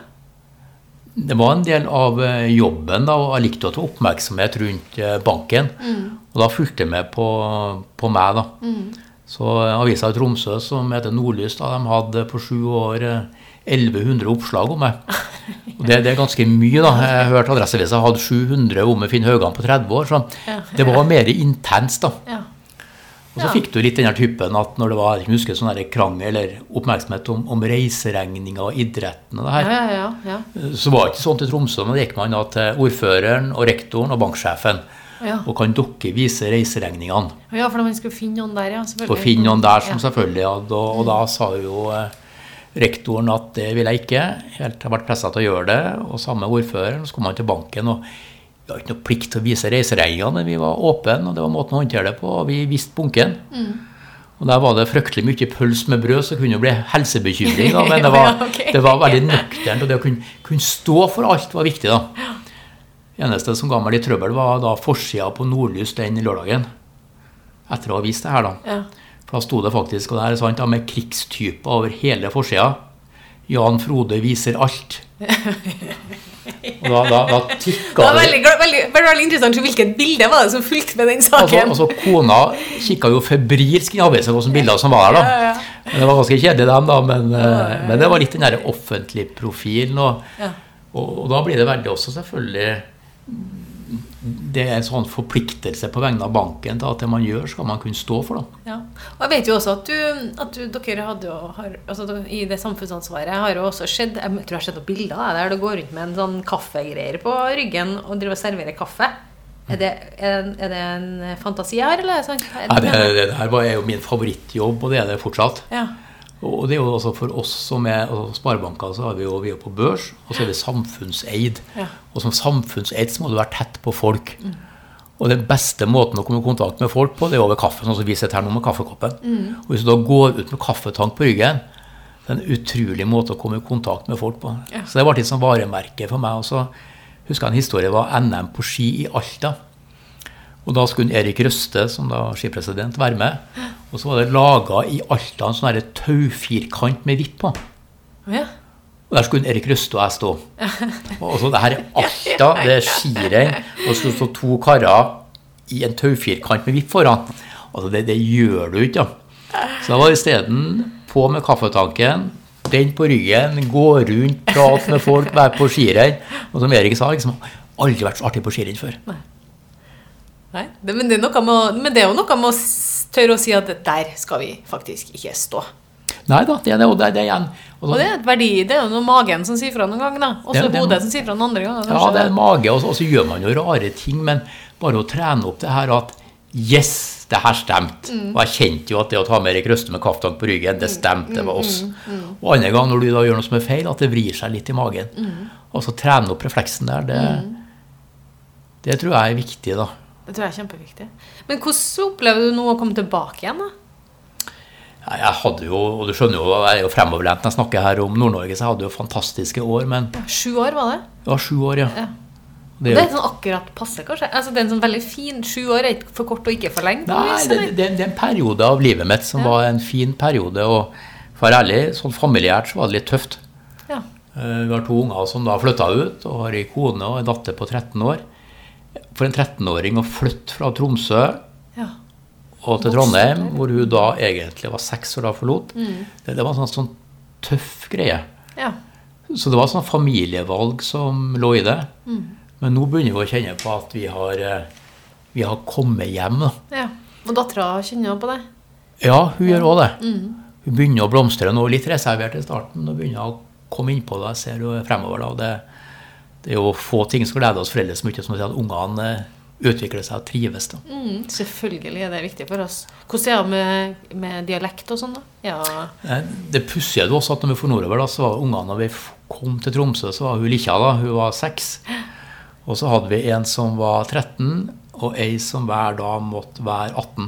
Det var en del av eh, jobben, da, og jeg likte å ta oppmerksomhet rundt banken. banken. Og da fulgte jeg med på, på meg, da. Så avisa i Tromsø, som heter Nordlys, da, de hadde på sju år eh, 1100 oppslag om meg. Og det, det er ganske mye, da. Jeg hørte Adresseavisa hadde 700 om Finn Haugan på 30 år. Så det var mer intenst, da. Og så fikk du litt den typen at når det var jeg husker sånn krangel eller oppmerksomhet om, om reiseregninger og idretten og det her, Ja, ja, ja, så var det ikke sånn til Tromsø, men da gikk man da til ordføreren og rektoren og banksjefen. Ja. Og kan dere vise reiseregningene? ja, for man skulle finne noen der, ja. selvfølgelig. Og finne noen der som selvfølgelig hadde Og, og da sa jo eh, rektoren at det vil jeg ikke. Helt har vært pressa til å gjøre det. Og samme ordføreren. Så kom han til banken. og vi har ikke noe plikt til å vise reiseregningene, men vi var åpne, og det var måten å håndtere det på. og Vi visste bunken. Mm. Og der var det fryktelig mye pøls med brød, så det kunne jo bli helsebekymring. [laughs] Men det var, det var veldig nøkternt, og det å kunne, kunne stå for alt var viktig. da. Eneste som ga meg litt trøbbel, var da forsida på Nordlys den lørdagen. Etter å ha vist det her, da. Ja. For da sto det faktisk, og det er sant, da, med krigstyper over hele forsida. Jan Frode viser alt. [laughs] Og da, da, da Det tikka var det. veldig, veldig, veldig, veldig interessant hvilket bilde var det som fulgte med den Altså, saken. altså Kona kikka jo febrilsk i avisa hvilke bilder som var der. da. Ja, Det var ganske kjedelig, dem, da, men, eh, men det var litt den derre offentlige profilen. Og, og, og da blir det veldig også selvfølgelig Det er en sånn forpliktelse på vegne av banken til at det man gjør, skal man kunne stå for. da. Ja. Og jeg vet jo også at, du, at du, dere hadde jo, har, altså, I det samfunnsansvaret har jo også skjedd Jeg tror jeg har sett noen bilder av der du går rundt med en sånn kaffegreier på ryggen og driver og serverer kaffe. Er det, er, er det en fantasi her, eller er det? Er Nei, det, det der var- jo min favorittjobb, og det er det fortsatt. Ja. Og det er jo altså for oss som er altså sparebanker, så er vi jo, vi er på børs, og så er vi samfunnseid. Ja. Og som samfunnseid så må du være tett på folk. Og den beste måten å komme i kontakt med folk på, det er over kaffe, sånn som vi sitter her nå med kaffekoppen. Og hvis du da går ut med kaffetank på ryggen, det er en utrolig måte å komme i kontakt med folk på. Ja. Så det ble litt sånn varemerke for meg. Og så husker jeg en historie var NM på ski i Alta. Og da skulle Erik Røste, som da skipresident, være med. Og så var det laga i Alta en sånn taufirkant med hvitt på. ja. Og der skulle Erik Røste og jeg stå. Og så det her er Alta, det er skirenn, og så stå to karer i en taufirkant med vipp foran. Altså det, det gjør du ikke, da. Så da var isteden på med kaffetanken, den på ryggen, gå rundt, prate med folk, være på skirenn. Og som Erik sa, liksom, aldri vært så artig på skirenn før. Nei, det, men, det å- men det er jo noe med å tørre å si at der skal vi faktisk ikke stå. Nei da, det er det, og det er det igjen. Og Og det er et verdi, det er jo noe magen som sier fra noen ganger, da. Også det hodet som sier fra noen andre ganger. Ja, det er mage, og så, og så gjør man jo rare ting, men bare å trene opp det her at Yes, det her stemte. Mm. Og jeg kjente jo at det å ta med Erik Røste med kaftan på ryggen, det stemte, det var Mm, oss. Og andre gang når du da gjør noe som er feil, at det vrir seg litt i magen. Mm. Og så trene opp refleksen der, det, det tror jeg er viktig, da. Det tror jeg er kjempeviktig. Men hvordan opplever du nå å komme tilbake igjen, da? Ja, Jeg hadde jo, og du skjønner jo, jeg er jo fremoverlent når jeg snakker her om Nord-Norge, så jeg hadde jo fantastiske år, men Sju år, var det? Ja, sju år, ja. Ja. Det Det er er sånn akkurat passe, kanskje? Altså, det er en sånn veldig fin Sju år er ikke for kort og ikke for lenge? nei, det, det, det er en periode av livet mitt som Ja. var en fin periode, og for å være ærlig, sånn familiært så var det litt tøft. Ja. Eh, Vi har to unger som da flytta ut, og har ei kone og en datter på 13 år. For en 13-åring å flytte fra Tromsø ja. og til Trondheim, hvor hun da egentlig var seks år da forlot, Mm. det, det var en sånn, sånn tøff greie. ja. Så det var sånn familievalg som lå i det. Mm. Men nå begynner vi å kjenne på at vi har, eh, vi har kommet hjem. Da. ja. Og dattera kjenner jo på det? Ja, hun gjør òg det. Mm. Hun begynner å blomstre nå, litt reservert i starten, og begynner å komme inn på det. Jeg ser jo fremover da, det, det er jo få ting som gleder oss foreldre så mye som å si at ungene eh, utvikler seg og trives. da. Mm, selvfølgelig er det viktig for oss. Hvordan er det med, med dialekt og sånn, da? Ja. Eh, Det pussige er også at når vi får nordover, da, så var ungene når vi kom til Tromsø, så var hun Likja da, hun var seks. Og så hadde vi en som var 13, og ei som hver dag måtte være 18.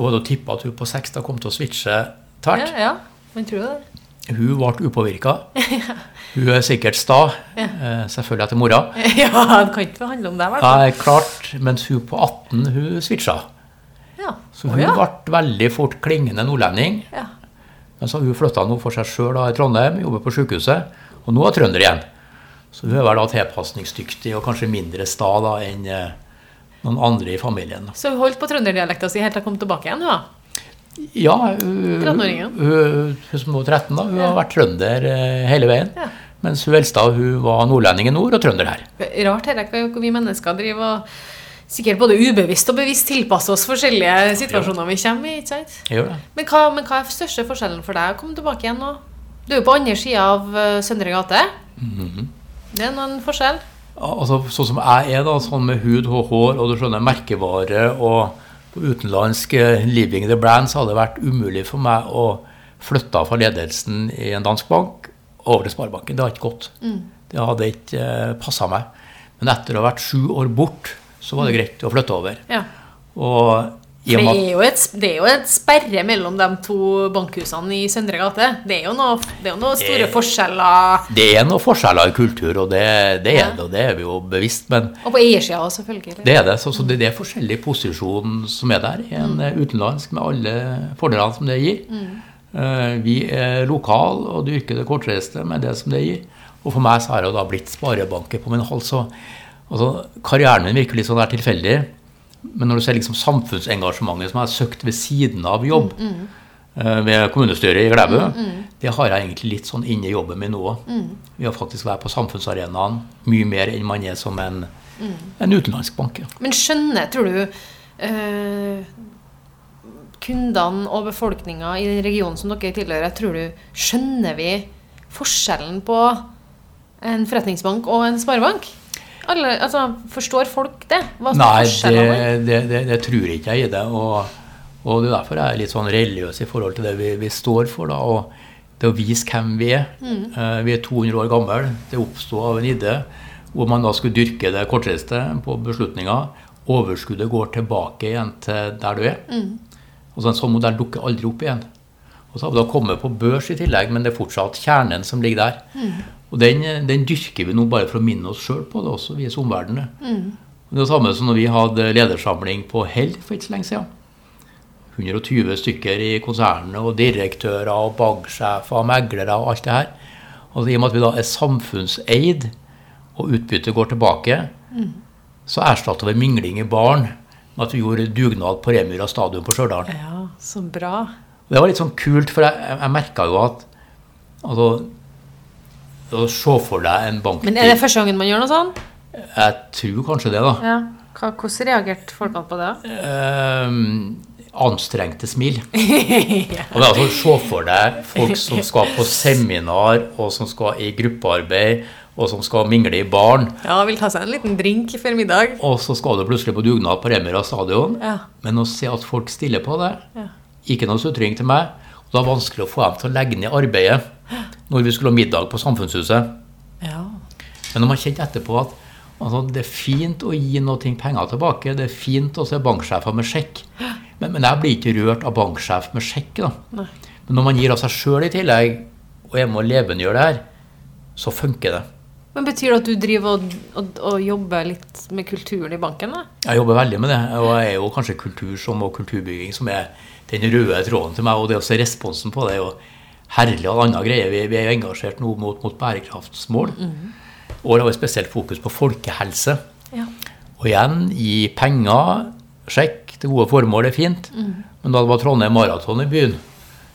Og da tippa at hun på seks da kom til å switche ja, tvert. ja. Men tror du det? Hun ble upåvirka. Hun er sikkert sta, Ja. eh, selvfølgelig etter mora. [laughs] Ja, det kan ikke handle om det, i hvert fall. Nei, klart, mens hun på 18 hun switcha. Ja. Så hun ja. ble veldig fort klingende nordlending. ja. Men så har hun flytta nå for seg sjøl i Trondheim, jobber på sykehuset, og nå er trønder igjen. Så hun er vel da tilpasningsdyktig og kanskje mindre sta da enn eh, noen andre i familien. Så hun holdt på trønderdialekta si helt til hun kom tilbake igjen, hun da? Ja, hun, 13-åringen. hun, hun som nå er 13, da, hun har vært trønder eh, hele veien. Ja. Mens hun eldste hun var nordlending i nord og trønder her. Rart her, hvor vi mennesker driver og sikkert både ubevisst og bevisst tilpasser oss forskjellige situasjoner vi kommer i. ikke sant? Men hva, men hva er største forskjellen for deg å komme tilbake igjen nå? Du er jo på andre sida av eh, Søndre gate. Mhm. Det er noen forskjell. Altså, sånn som jeg er, da, sånn med hud og hår og du skjønner, merkevare og på utenlandsk eh, living the brand, hadde det vært umulig for meg å flytte fra ledelsen i en dansk bank over til Sparebanken. Det hadde ikke gått. Det hadde ikke eh, passa meg. Men etter å ha vært sju år bort, så var det greit å flytte over. Ja. Og det er, et, det er jo et sperre mellom de to bankhusene i Søndre gate. Det er jo noe, er noen store Det- forskjeller. det er noen forskjeller i kultur, og det, det er det, og det er vi jo bevisst. Men Og på eiersida òg, selvfølgelig. Det er det. Så, så det, det er forskjellig posisjon som er der. En mm. utenlandsk med alle fordelene som det gir. Mm. vi er lokal og dyrker det kortreiste med det som det gir. Og for meg så har det jo da blitt sparebanker på min hals. Så, altså, karrieren min virker litt sånn der tilfeldig. Men når du ser liksom samfunnsengasjementet som jeg har søkt ved siden av jobb eh, ved kommunestyret i Klæbu, det har jeg egentlig litt sånn inni jobben min nå òg. Vi har faktisk vært på samfunnsarenaen mye mer enn man er som en, en utenlandsk bank. Men skjønner, tror du eh, Kundene og befolkninga i den regionen som dere tilhører, tror du skjønner vi forskjellen på en forretningsbank og en sparebank? Alle, altså, Forstår folk det? Hva som Nei, det, det, det, det tror ikke jeg i det. Og, og det er derfor jeg er litt sånn religiøs i forhold til det vi, vi står for. da, og det å vise hvem vi er. Eh, vi er 200 år gamle. Det oppsto av en idé hvor man da skulle dyrke det kortreiste på beslutninger. Overskuddet går tilbake igjen til der du er. Og så En sånn modell dukker aldri opp igjen. Og så har vi da kommet på børs i tillegg, men det er fortsatt kjernen som ligger der. Og den, den dyrker vi nå bare for å minne oss sjøl på det, også vise omverdenen. Og Det er det samme som når vi hadde ledersamling på Hell for ikke så lenge siden. 120 stykker i konsernene, og direktører og banksjefer og meglere og alt det her. Og i og med at vi da er samfunnseid, og utbyttet går tilbake, så erstatter vi mingling i baren med at vi gjorde dugnad på Remyra stadion på Stjørdal. Ja, så bra. Det var litt sånn kult, for jeg, jeg merka jo at altså, Å se for deg en bank Men er det første gangen man gjør noe sånn? Jeg tror kanskje det, da. Ja. Hvordan reagerte folkene på det? Ehm, anstrengte smil. [laughs] Og det er altså Se for deg folk som skal på seminar, og som skal i gruppearbeid, og som skal mingle i baren. Ja, vil ta seg en liten drink før middag. Og så skal du plutselig på dugnad på Remera stadion. Ja. Men å se at folk stiller på det Ja. Ikke noe sutring til meg. Og det er vanskelig å få dem til å legge ned arbeidet når vi skulle ha middag på Samfunnshuset. Ja. Men når man kjente etterpå at altså, det er fint å gi noe penger tilbake, det er fint å se banksjefer med sjekk, men, men jeg blir ikke rørt av banksjef med sjekk. da. Men når man gir av seg sjøl i tillegg, og er med og levendegjør det her, så funker det. Men Betyr det at du driver og, og, og jobber litt med kulturen i banken? da? Jeg jobber veldig med det, og jeg er jo kanskje kultur som og kulturbygging som er den røde tråden til meg, og det å se responsen på det er jo herlig og andre greier. Vi, vi er jo engasjert nå mot, mot bærekraftsmål. Og det har vi spesielt fokus på folkehelse. Ja. Og igjen, gi penger, sjekk til gode formål er fint. Men da det var Trondheim Maraton i byen,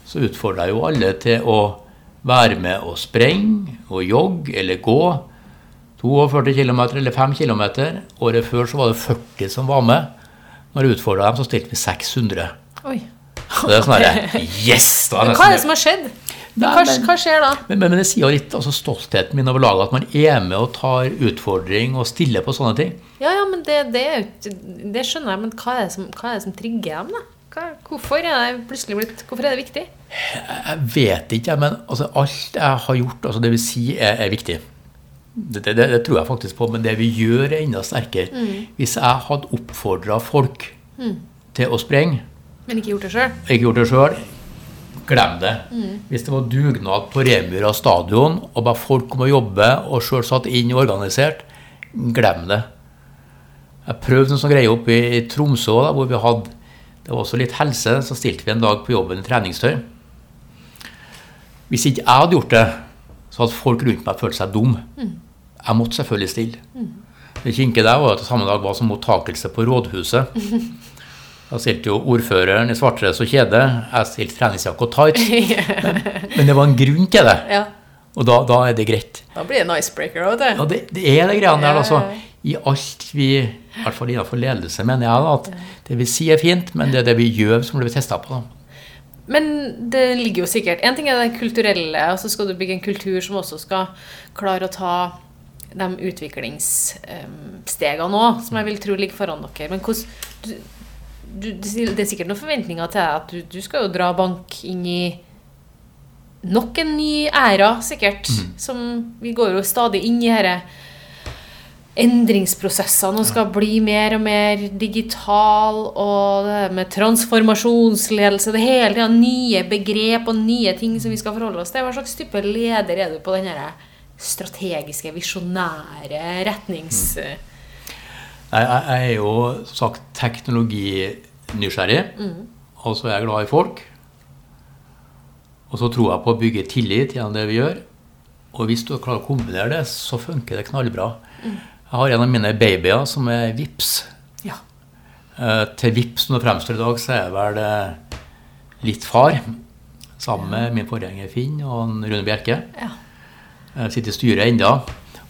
så utfordra jeg jo alle til å være med og sprenge og jogge eller gå. 42 km eller 5 km. Året før så var det 40 som var med. Når jeg utfordra dem, så stilte vi 600. Oi. Det er sånn herre [laughs] Yes! Da Men er hva er det som har skjedd? Nei, Hva, men- hva skjer da? men, men, men det sier jo litt altså stoltheten min over laget at man er med og tar utfordring og stiller på sånne ting. Ja, ja, men det, det, det skjønner jeg, men hva er det som, er det som trigger dem? da? Hva, hvorfor, er det plutselig blitt, hvorfor er det viktig? Jeg vet ikke, men altså, alt jeg har gjort, altså det vil si, er, er viktig. Det, det, det tror jeg faktisk på, men det vi gjør, er enda sterkere. Hvis jeg hadde oppfordra folk til å sprenge, Men ikke gjort det sjøl? ikke gjort det sjøl, glem det. Hvis det var dugnad på Remyra stadion, og bare folk kom og jobbe, og sjøl satt inn og organisert, glem det. Jeg prøvde en sånn greie oppe i, Tromsø, da, hvor vi hadde det var også litt helse, så stilte vi en dag på jobben i treningstøy. Hvis ikke jeg hadde gjort det, så hadde folk rundt meg følt seg dum. Jeg måtte selvfølgelig stille. Det kinket der var at det samme dag var som mottakelse på rådhuset. [laughs] Da stilte jo ordføreren i svartdress og kjede. Jeg stilte treningsjakke og tights. [laughs] Men, men det var en grunn til det. Ja. Og da, da er det greit. Da blir det en icebreaker òg, du. Ja, det, det er det greiene der. Altså. I alt vi I hvert fall innenfor ledelse, mener jeg da, at det vi sier er fint, men det er det vi gjør, som blir testa på. da. Men det ligger jo sikkert En ting er det kulturelle, og så skal du bygge en kultur som også skal klare å ta de utviklingsstegene òg, som jeg vil tro ligger foran dere. Men hvordan du, Det er sikkert noen forventninger til at du, du skal jo dra bank inn i nok en ny æra, sikkert. Som Vi går jo stadig inn i disse endringsprosessene og skal bli mer og mer digital, og det med transformasjonsledelse Det hele tida nye begrep og nye ting som vi skal forholde oss til. Hva slags type leder er du på den strategiske, visjonære retnings... Jeg, jeg jeg er jo som sagt teknologinysgjerrig, og så er jeg glad i folk. Og så tror jeg på å bygge tillit gjennom det vi gjør. Og hvis du klarer å kombinere det, så funker det knallbra. Jeg har en av mine babyer som er VIPS. Ja. Eh, til VIPS når det fremstår i dag, så er jeg vel eh, litt far. Sammen med min forgjenger Finn og Rune Bjerke. Ja. Jeg sitter i styret enda.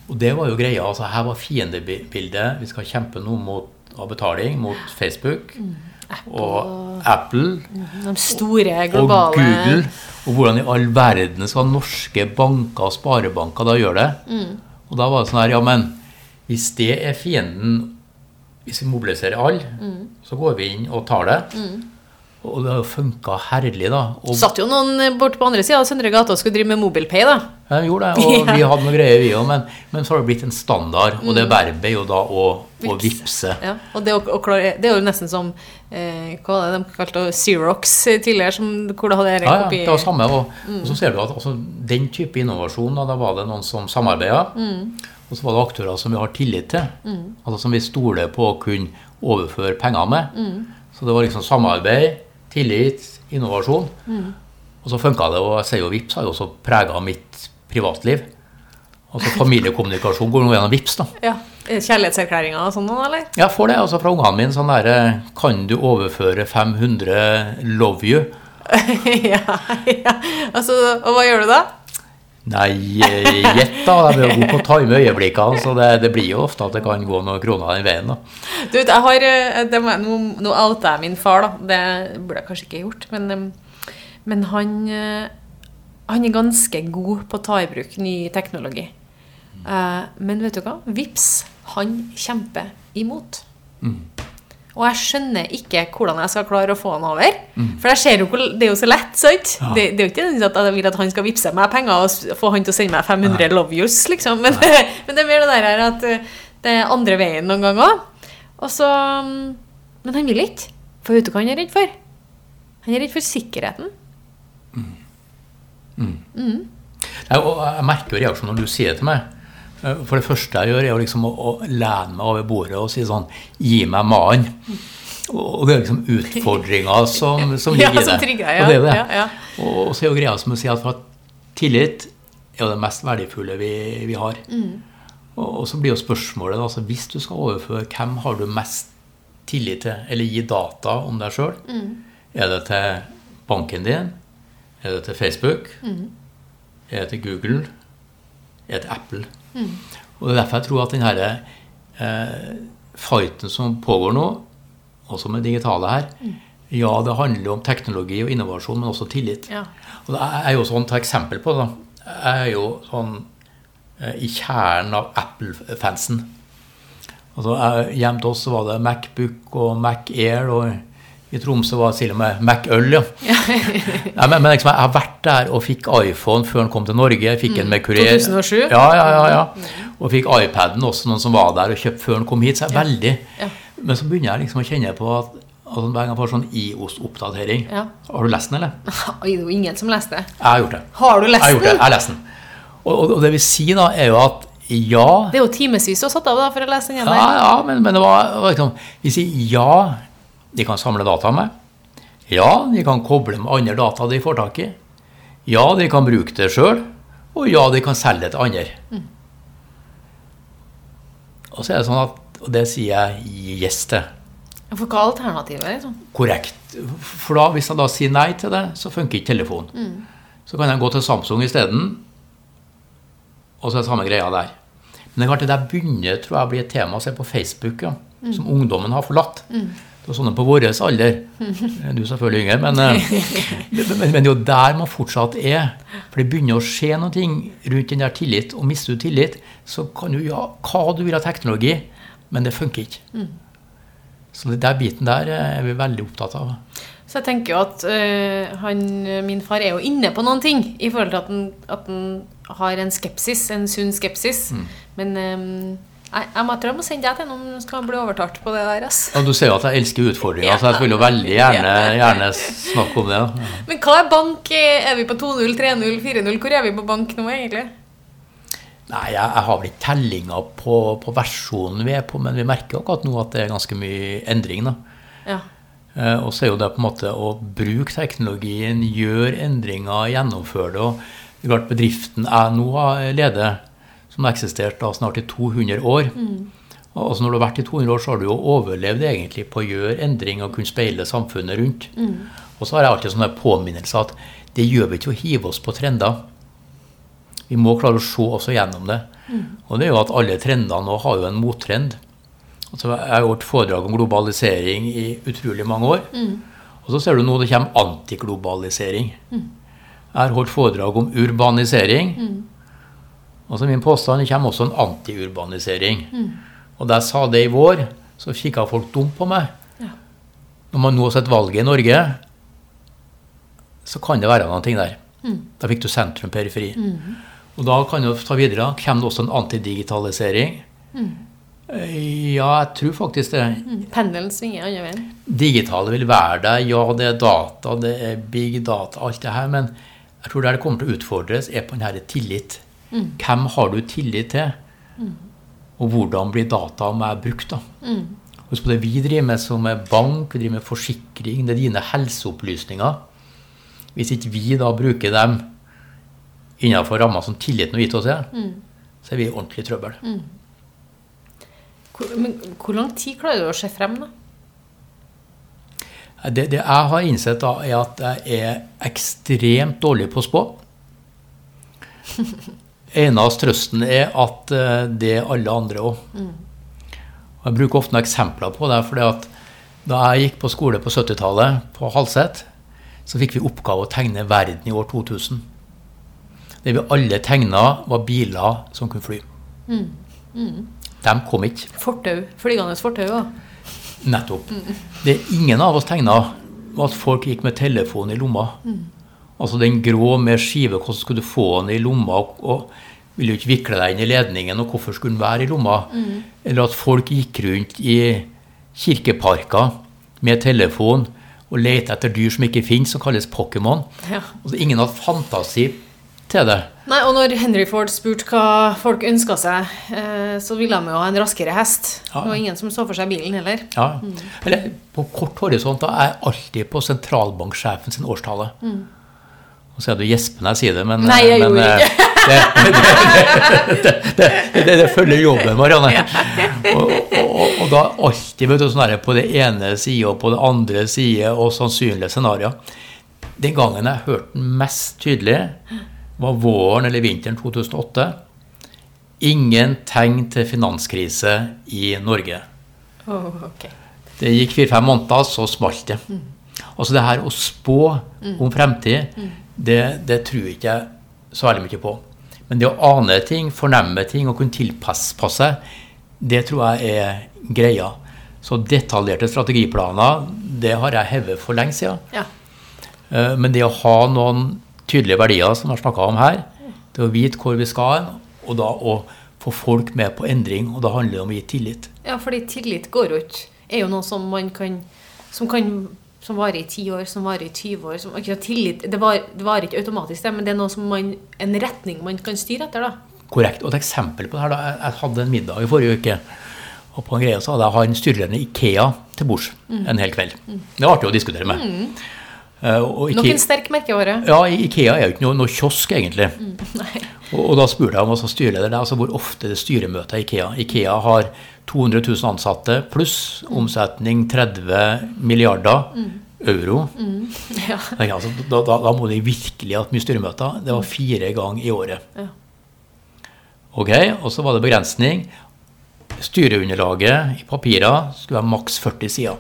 Og det var jo greia. altså Her var fiendebildet. Vi skal kjempe nå mot av betaling mot Facebook og Apple De store, og Google. Og hvordan i all verden skal norske banker og sparebanker da gjøre det? Mm. Og da var det sånn her, ja, men hvis det er fienden Hvis vi mobiliserer alle, Mm. så går vi inn og tar det. Og det har jo funka herlig, da. Og Satt jo noen bort på andre sida av Søndre gate og skulle drive med mobilpay, da. Ja, vi gjorde det, og [laughs] vi hadde noen greier, vi òg, men, men så har det blitt en standard. Og det verbet er jo da å, å Vips. vippse. Ja, og det, å, å klare, det er jo nesten som eh, Hva var det de kalte? Xerox eh, tidligere, som, hvor det hadde Ja, ja, kopi... det var samme. Og, og så ser du at altså, den type innovasjon, da, da var det noen som samarbeida. Og så var det aktører som vi har tillit til. Altså Som vi stoler på å kunne overføre penger med. Så det var liksom samarbeid, tillit, innovasjon. Og så funka det. Og jeg sier jo VIPS har jo også prega mitt privatliv. Altså familiekommunikasjon går nå gjennom VIPS da. Ja. Er Kjærlighetserklæringer og sånn, eller? Jeg får det altså fra ungene mine. sånn der, Kan du overføre 500 love you? [laughs] ja, ja. Altså, og hva gjør du da? Nei, eh, gjett da. De er jo gode på å time øyeblikkene, så det, det blir jo ofte at det kan gå noen kroner den veien. da. Du vet, jeg har eh, det Nå, nå outer jeg min far, da. Det burde jeg kanskje ikke gjort. Men, eh, men han, han er ganske god på å ta i bruk ny teknologi. Men vet du hva? Vips, han kjemper imot. Og jeg skjønner ikke hvordan jeg skal klare å få han over. For jeg ser jo hvor, det er jo så lett, sant? Ja. Det, det er jo ikke at jeg vil at han skal vippse meg penger og få han til å sende meg 500 love yous, liksom. Men, [laughs] men det er mer det der her at eh, det er andre veien noen ganger òg. Og så mm, Men han vil ikke. For vet du hva han er redd for? Han er redd for sikkerheten. Jeg, og jeg merker jo reaksjonen når du sier det til meg. Eh, For det første jeg gjør, er liksom å, å lene meg over bordet og si sånn Gi meg mannen. Og det er liksom utfordringa som, som [laughs] ligger i som det. trigger, ja. Og, det er det. Ja, ja. Og, så er jo greia som å si at tillit er jo det mest verdifulle vi, vi har. Mm. Og, og så blir jo spørsmålet, altså, hvis du skal overføre, hvem har du mest tillit til? Eller gi data om deg sjøl? Mm. Er det til banken din? Er det til Facebook? Mm. Er det til Google? Er det til Apple? Mm. Og det er derfor jeg tror at den her eh, fighten som pågår nå, også med digitale her, Mm. ja, det handler om teknologi og innovasjon, men også tillit. Ja. Og det er jo sånn, ta eksempel på det. Jeg er jo sånn eh, i kjernen av Apple-fansen. Altså, Hjemme til oss så var det Macbook og Mac Air, og i Tromsø var det til og med Mac-øl, ja. Nei, men, men liksom, jeg har vært der og fikk iPhone før den kom til Norge. Jeg fikk en med kurer. 2007? Ja, ja, ja, ja. Og fikk iPaden også, noen som var der og kjøpte før den kom hit. Så jeg er veldig Ja. Men så begynner jeg liksom å kjenne på at altså, hver gang jeg får sånn IOS-oppdatering Ja. Har du lest den, eller? [laughs] Det er jo ingen som leste det. Jeg har gjort det. Har du lest Jeg har gjort det. den? Jeg har lest den. Og, og, og det vil si, da, er jo at ja Det er jo timevis du har satt av da, for å lese den igjen. der. ja, men, men det var, det var liksom Vi sier ja, de kan samle data med. Ja, de kan koble med andre data de får tak i. Ja, de kan bruke det sjøl. Og ja, de kan selge det til andre. Og så er det sånn at Og det sier jeg yes til. For hva er alternativet? Liksom? Korrekt. For da, hvis jeg da sier nei til det, så funker ikke telefonen. Så kan jeg gå til Samsung isteden, og så er det samme greia der. Men det er klart det der begynner tror jeg blir et tema å se på Facebook, ja, som ungdommen har forlatt. Er sånne på vår alder. [laughs] Du er selvfølgelig yngre, men, eh, men, men det er jo der man fortsatt er. For det begynner å skje noe rundt den der tillit. Og mister du tillit, så kan du ja, hva du vil av teknologi, men det funker ikke. Så den der biten der er vi veldig opptatt av. Så jeg tenker jo at øh, han, min far er jo inne på noen ting i forhold til at han, at han har en skepsis, en sunn skepsis. Men øhm, jeg, jeg må, tror jeg må sende deg til noen som skal bli overtalt på det der. ass. Ja, du ser jo at jeg elsker utfordringer, så jeg vil jo veldig gjerne, gjerne snakke om det. Ja. Men hva er bank? Er vi på 2-0, 3-0, 4-0? Hvor er vi på bank nå, egentlig? Nei, jeg, jeg har vel ikke tellinga på, på versjonen vi er på, men vi merker akkurat nå at det er ganske mye endring. Ja. Eh, og så er jo det på en måte å bruke teknologien, gjøre endringer, gjennomføre det. og det er klart Bedriften jeg nå leder, som har eksistert da snart i 200 år. Og altså når du har vært i 200 år, så har du jo overlevd egentlig på å gjøre endring og kunne speile samfunnet rundt. Og så har jeg alltid sånne påminnelser at det gjør vi ikke å hive oss på trender. Vi må klare å se også gjennom det. Og det er jo at alle trendene nå har jo en mottrend. Altså, jeg har gjort foredrag om globalisering i utrolig mange år. Og så ser du nå det kommer antiglobalisering. Jeg har holdt foredrag om urbanisering. Og så min påstand det kommer også en antiurbanisering. Og da jeg sa det i vår, så kikka folk dumt på meg. Ja. Når man nå har sett valget i Norge, så kan det være noen ting der. Da fikk du sentrum periferi. Og da kan du ta videre. Kommer det også en antidigitalisering? Mm. Ja, jeg tror faktisk det. Mm. Pendelen svinger andre veien. Digitale vil være der. Ja, det er data, det er big data, alt det her. Men jeg tror der det kommer til å utfordres, er på den her tillit. Hvem har du tillit til? Og hvordan blir data meg brukt? da? Husk på det vi driver med som er bank, vi driver med forsikring, det er dine helseopplysninger. Hvis ikke vi da bruker dem innenfor ramma som tilliten har gitt oss, er, så er vi i ordentlig trøbbel. Hvor, men hvor lang tid klarer du å se frem, da? Det, det jeg har innsett, da, er at jeg er ekstremt dårlig på å spå. [laughs] Eneste trøsten er at eh, det er alle andre òg. Jeg bruker ofte noen eksempler på det. fordi at Da jeg gikk på skole på 70-tallet, på Halset, så fikk vi oppgave å tegne verden i år 2000. Det vi alle tegna, var biler som kunne fly. De kom ikke. Fortau. Flygende fortau òg. Nettopp. Det ingen av oss tegna, var at folk gikk med telefon i lomma. Altså den grå med skive, hvordan skulle du få den i lomma? Og, ville jo ikke vikle deg inn i ledningen, og hvorfor skulle den være i lomma? Eller at folk gikk rundt i kirkeparker med telefon og lette etter dyr som ikke finnes, som kalles Pokémon. Ja. Altså, ingen hadde fantasi til det. Nei, og når Henry Ford spurte hva folk ønska seg, eh, så ville de jo ha en raskere hest. Ja. Det var ingen som så for seg bilen heller. Ja. Eller på kort horisont da er jeg alltid på sentralbanksjefen sin årstale. Nå ser du gjesper når jeg sier det, men, Nei, jeg men, gjorde ikke. [laughs] det, det, det, det, følger jobben, Marianne. Og, og, og da alltid vet du, sånn her, på det ene side og på det andre side og sannsynlige scenarioer. Den gangen jeg hørte den mest tydelig, var våren eller vinteren 2008. Ingen tegn til finanskrise i Norge. Åh, ok. Det gikk fire-fem måneder, så smalt det. Altså det her å spå om fremtid, det, det tror ikke jeg så veldig mye på. Men det å ane ting, fornemme ting og kunne tilpasse seg, det tror jeg er greia. Så detaljerte strategiplaner, det har jeg hevet for lenge siden. Ja. Eh, Men det å ha noen tydelige verdier, som vi har snakka om her, det å vite hvor vi skal hen, og da å få folk med på endring, og da handler det om å gi tillit. ja, fordi tillit går jo ikke Er jo noe som man kan Som kan som varer i 10 år, som varer i 20 år som, akkurat tillit, det, var, det varer ikke automatisk, det, men det er noe som man, en retning man kan styre etter. da. Korrekt. Og et eksempel på det her, da. Jeg, hadde en middag i forrige uke. Og på en greie så hadde jeg han styreleder i Ikea til bords en hel kveld. Det var artig å diskutere med. Eh, og Nok Ikea, en sterk merkevare. ja, Ikea er jo ikke noe, noe kiosk, egentlig. Mm, Og, og da spurte jeg om altså, styreleder, det er altså hvor ofte det er styremøter i Ikea. Ikea har 200 000 ansatte pluss omsetning 30 milliarder euro. Ja. Jeg Altså, da, da, da må de virkelig ha mye styremøter. Det var fire ganger i året. Ja. Ok, Og så var det begrensning. Styreunderlaget i papirer skulle være maks 40 sider.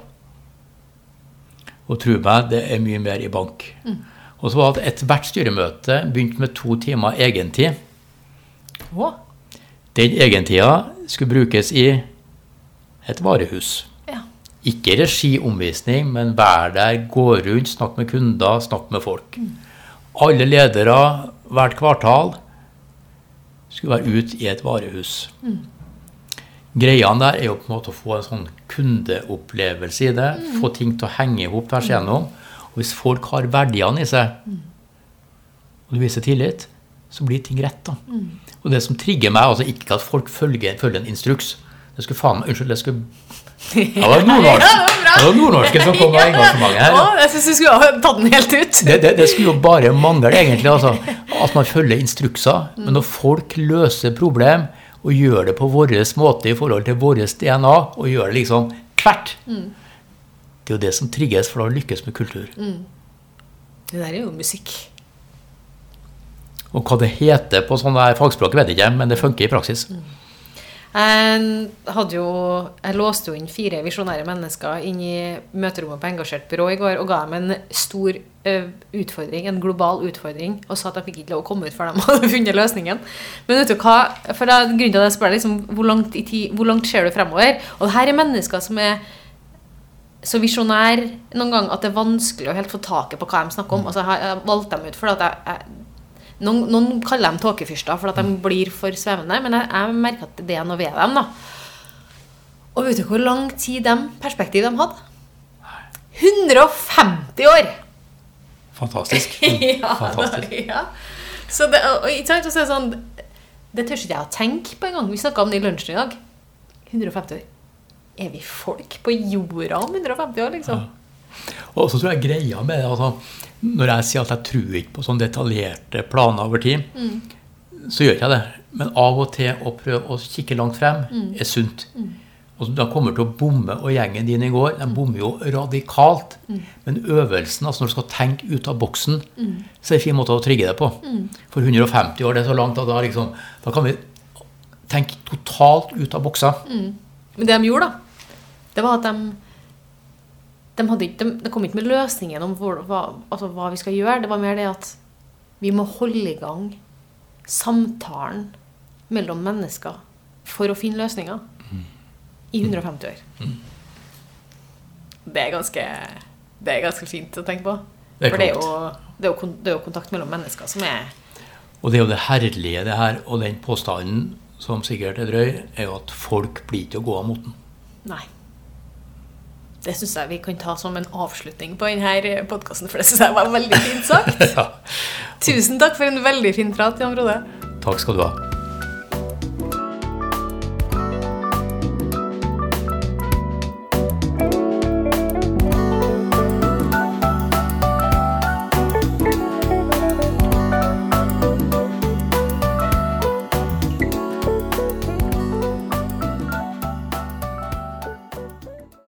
Og tro meg, det er mye mer i bank. Og så var det at ethvert styremøte begynt med to timer egentid. Å, Den egentida skulle brukes i et varehus. ja. Ikke regiomvisning, men vær der, gå rundt, snakk med kunder, snakk med folk. Alle ledere hvert kvartal skulle være ute i et varehus. Greiene der er jo på en måte å få en sånn kundeopplevelse i det. Få ting til å henge i hop tvers igjennom. Og hvis folk har verdiene i seg, og du viser tillit, så blir ting rett. da. Og det som trigger meg, altså ikke at folk følger, følger en instruks. Det skulle faen meg, Unnskyld, det skulle [laughs] Det var nordnorsk. Det var nordnorsken som kom med [laughs] engasjementet her. Å, jeg syns du skulle tatt den helt ut. Det, det, det skulle jo bare mangle, egentlig. Altså, [laughs] at man følger instrukser. Men når folk løser problem og gjør det på vår måte i forhold til vårt DNA, og gjør det liksom tvert Det er jo det som trigges for å lykkes med kultur. Det der er jo musikk. Og hva det heter på sånne fagspråk, vet jeg ikke, men det funker i praksis. Jeg, jo, jeg låste jo inn fire visjonære mennesker inn i møterommet på Engasjert byrå i går og ga dem en stor eh, utfordring, en global utfordring, og sa at de fikk ikke lov å komme ut før de [laughs] hadde funnet løsningen. Men vet du hva? For da, grunnen til at jeg spør deg, liksom, hvor, langt i tid, hvor langt ser du fremover? Og det her er mennesker som er så visjonær noen gang at det er vanskelig å helt få taket på hva de snakker om. Altså, så har jeg valgt dem ut fordi at jeg, jeg noen, noen kaller dem tåkefyrster for at de blir for svevende, men jeg, jeg merker at det er noe ved dem. da. Og vet du hvor lang tid de perspektiv de hadde? 150 år! Fantastisk. [laughs] ja, Fantastisk. ja. Så det, og, og, ikke sant, så er sånn Det tør ikke jeg å tenke på engang. Vi snakka om det i lunsjen i dag. 150 år. Er vi folk på jorda om 150 år, liksom? Og så tror jeg greia med det altså, Når jeg sier at jeg tror ikke på sånne detaljerte planer over tid, så gjør ikke jeg det. Men av og til å prøve å kikke langt frem er sunt. Og da kommer til å bomme, og gjengen din i går de bommer jo radikalt. Men øvelsen, altså når du skal tenke ut av boksen, så er det en fin måte å trigge det på. For 150 år, det er så langt, at da, liksom, da kan vi tenke totalt ut av boksa. Men det de gjorde, da, det var at de de, ikke, de, de kom ikke med løsningen om hvor, hva, altså hva vi skal gjøre. Det var mer det at vi må holde i gang samtalen mellom mennesker for å finne løsninger i 150 år. Det er ganske, det er ganske fint å tenke på. Det For det er, jo, det, er jo, det er jo kontakt mellom mennesker som er Og det er jo det herlige, det her, og den påstanden som sikkert er drøy, er jo at folk blir ikke å gå av moten. Nei. Det syns jeg vi kan ta som en avslutning på denne podkasten, for det syns jeg var veldig fint sagt. [laughs] ja. Tusen takk for en veldig fin prat, Jan Frode. Takk skal du ha.